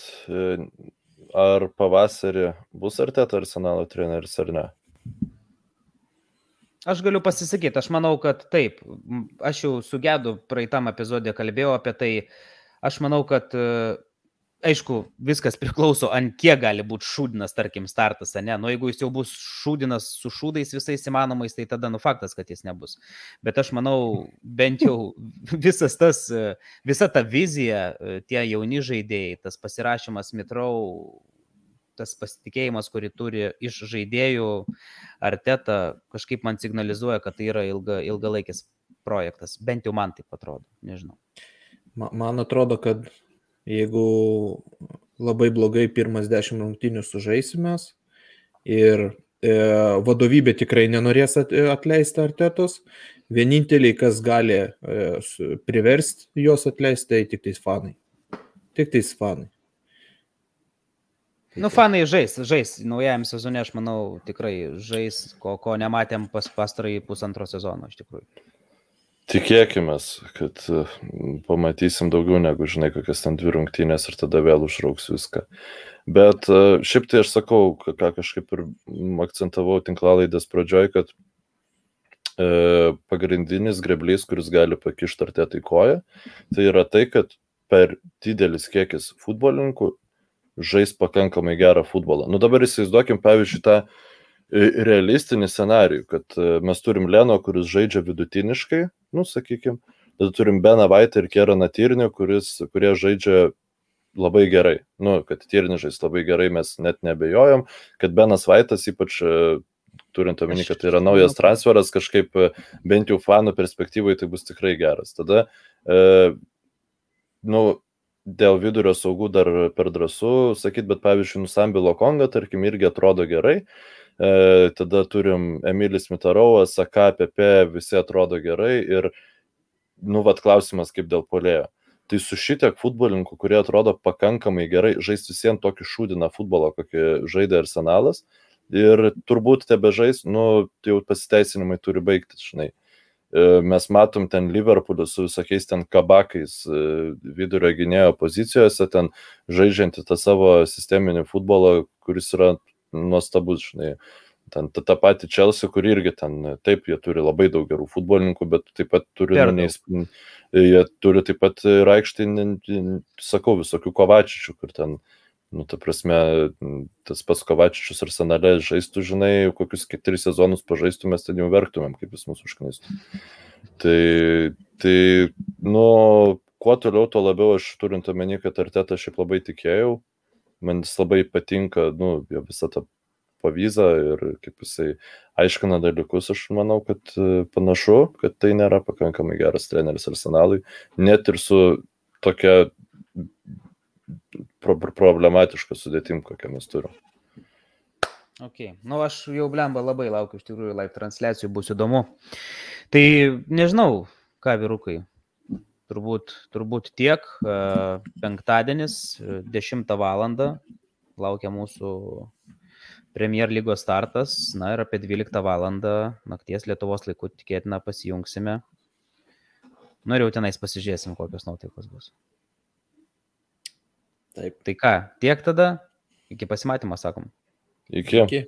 ar pavasarį bus arteta arsenalo treneris ar ne? Aš galiu pasisakyti, aš manau, kad taip. Aš jau su Gedu praeitam epizodė kalbėjau apie tai. Aš manau, kad aišku, viskas priklauso, ant kiek gali būti šūdinas, tarkim, startas, ne? Nu, jeigu jis jau bus šūdinas su šūdais visais įmanomais, tai tada, nu, faktas, kad jis nebus. Bet aš manau, bent jau visas tas, visa ta vizija, tie jauni žaidėjai, tas pasirašymas mitrau, tas pasitikėjimas, kurį turi iš žaidėjų, arteta, kažkaip man signalizuoja, kad tai yra ilga, ilgalaikis projektas. Bent jau man taip atrodo, nežinau. Man atrodo, kad jeigu labai blogai pirmas dešimt rungtynių sužaisimės ir e, vadovybė tikrai nenorės atleisti artetos, vieninteliai, kas gali e, priversti juos atleisti, tai tik tais fanai. Tik tais fanai. Nu, fanai žais, žais. Naujajam sezone, aš manau, tikrai žais, ko, ko nematėm pas pastarąjį pusantro sezono, iš tikrųjų. Tikėkime, kad e, pamatysim daugiau negu, žinai, kokias ten dvi rungtynės ir tada vėl užrauks viską. Bet e, šiaip tai aš sakau, ką kažkaip ir akcentavau tinklalaidės pradžioj, kad e, pagrindinis greblys, kuris gali pakišti artėtai koją, tai yra tai, kad per didelis kiekis futbolininkų žais pakankamai gerą futbolą. Nu dabar įsivaizduokim, pavyzdžiui, tą realistinį scenarijų, kad mes turim Leno, kuris žaidžia vidutiniškai, nu, sakykime, tada turim Beną Vaitą ir Keraną Tyrnį, kurie žaidžia labai gerai. Nu, kad Tyrnį žais labai gerai, mes net nebejojom, kad Benas Vaitas ypač turint omeny, kad tai yra naujas transferas, kažkaip bent jau fanų perspektyvai tai bus tikrai geras. Tada, e, nu, dėl vidurio saugų dar per drąsų sakyt, bet pavyzdžiui, Nusambilo Konga, tarkim, irgi atrodo gerai. E, tada turim Emilis Mitarovas, Saka, Pepe, visi atrodo gerai ir, nu, vad klausimas kaip dėl polėjo. Tai su šitiek futbolininkų, kurie atrodo pakankamai gerai, žaisti visiems tokį šūdiną futbolą, kokį žaidė arsenalas. Ir turbūt tebe žais, nu, tai jau pasiteisinimai turi baigtis, žinai. E, mes matom ten Liverpoolį su visokiais ten kabakais e, vidurio gynėjo pozicijose, ten žaidžianti tą savo sisteminį futbolą, kuris yra nuostabus, žinai. Ten tą patį Čelsi, kur irgi ten, taip, jie turi labai daug gerų futbolininkų, bet taip pat turi, nu, neįs, jie turi taip pat ir aikštį, sakau, visokių kovačičių, kur ten Nu, ta prasme, tas pats Kovačičius ar Sanalė žaistų, žinai, kokius keturis sezonus pažaistų, mes ten jau verktumėm, kaip jis mūsų užknistų. Tai, tai, nu, kuo toliau, tuo labiau aš turint omeny, kad Artetą šiaip labai tikėjau, man jis labai patinka, nu, jo visą tą pavyzdą ir kaip jisai aiškina dalykus, aš manau, kad e, panašu, kad tai nėra pakankamai geras treneris arsenalui, net ir su tokia pro problematiška sudėtim, kokią mes turim. Ok, nu aš jau blemba labai laukiu, iš tikrųjų, live transliacijų bus įdomu. Tai nežinau, ką vyrukai, turbūt, turbūt tiek. E, penktadienis, 10 val. laukia mūsų Premier lygos startas, na ir apie 12 val. nakties Lietuvos laiku tikėtina pasijungsime. Nu ir jau tenais pasižiūrėsim, kokios nuotaikos bus. Taip. Tai ką, tiek tada, iki pasimatymo sakom. Iki. Iki.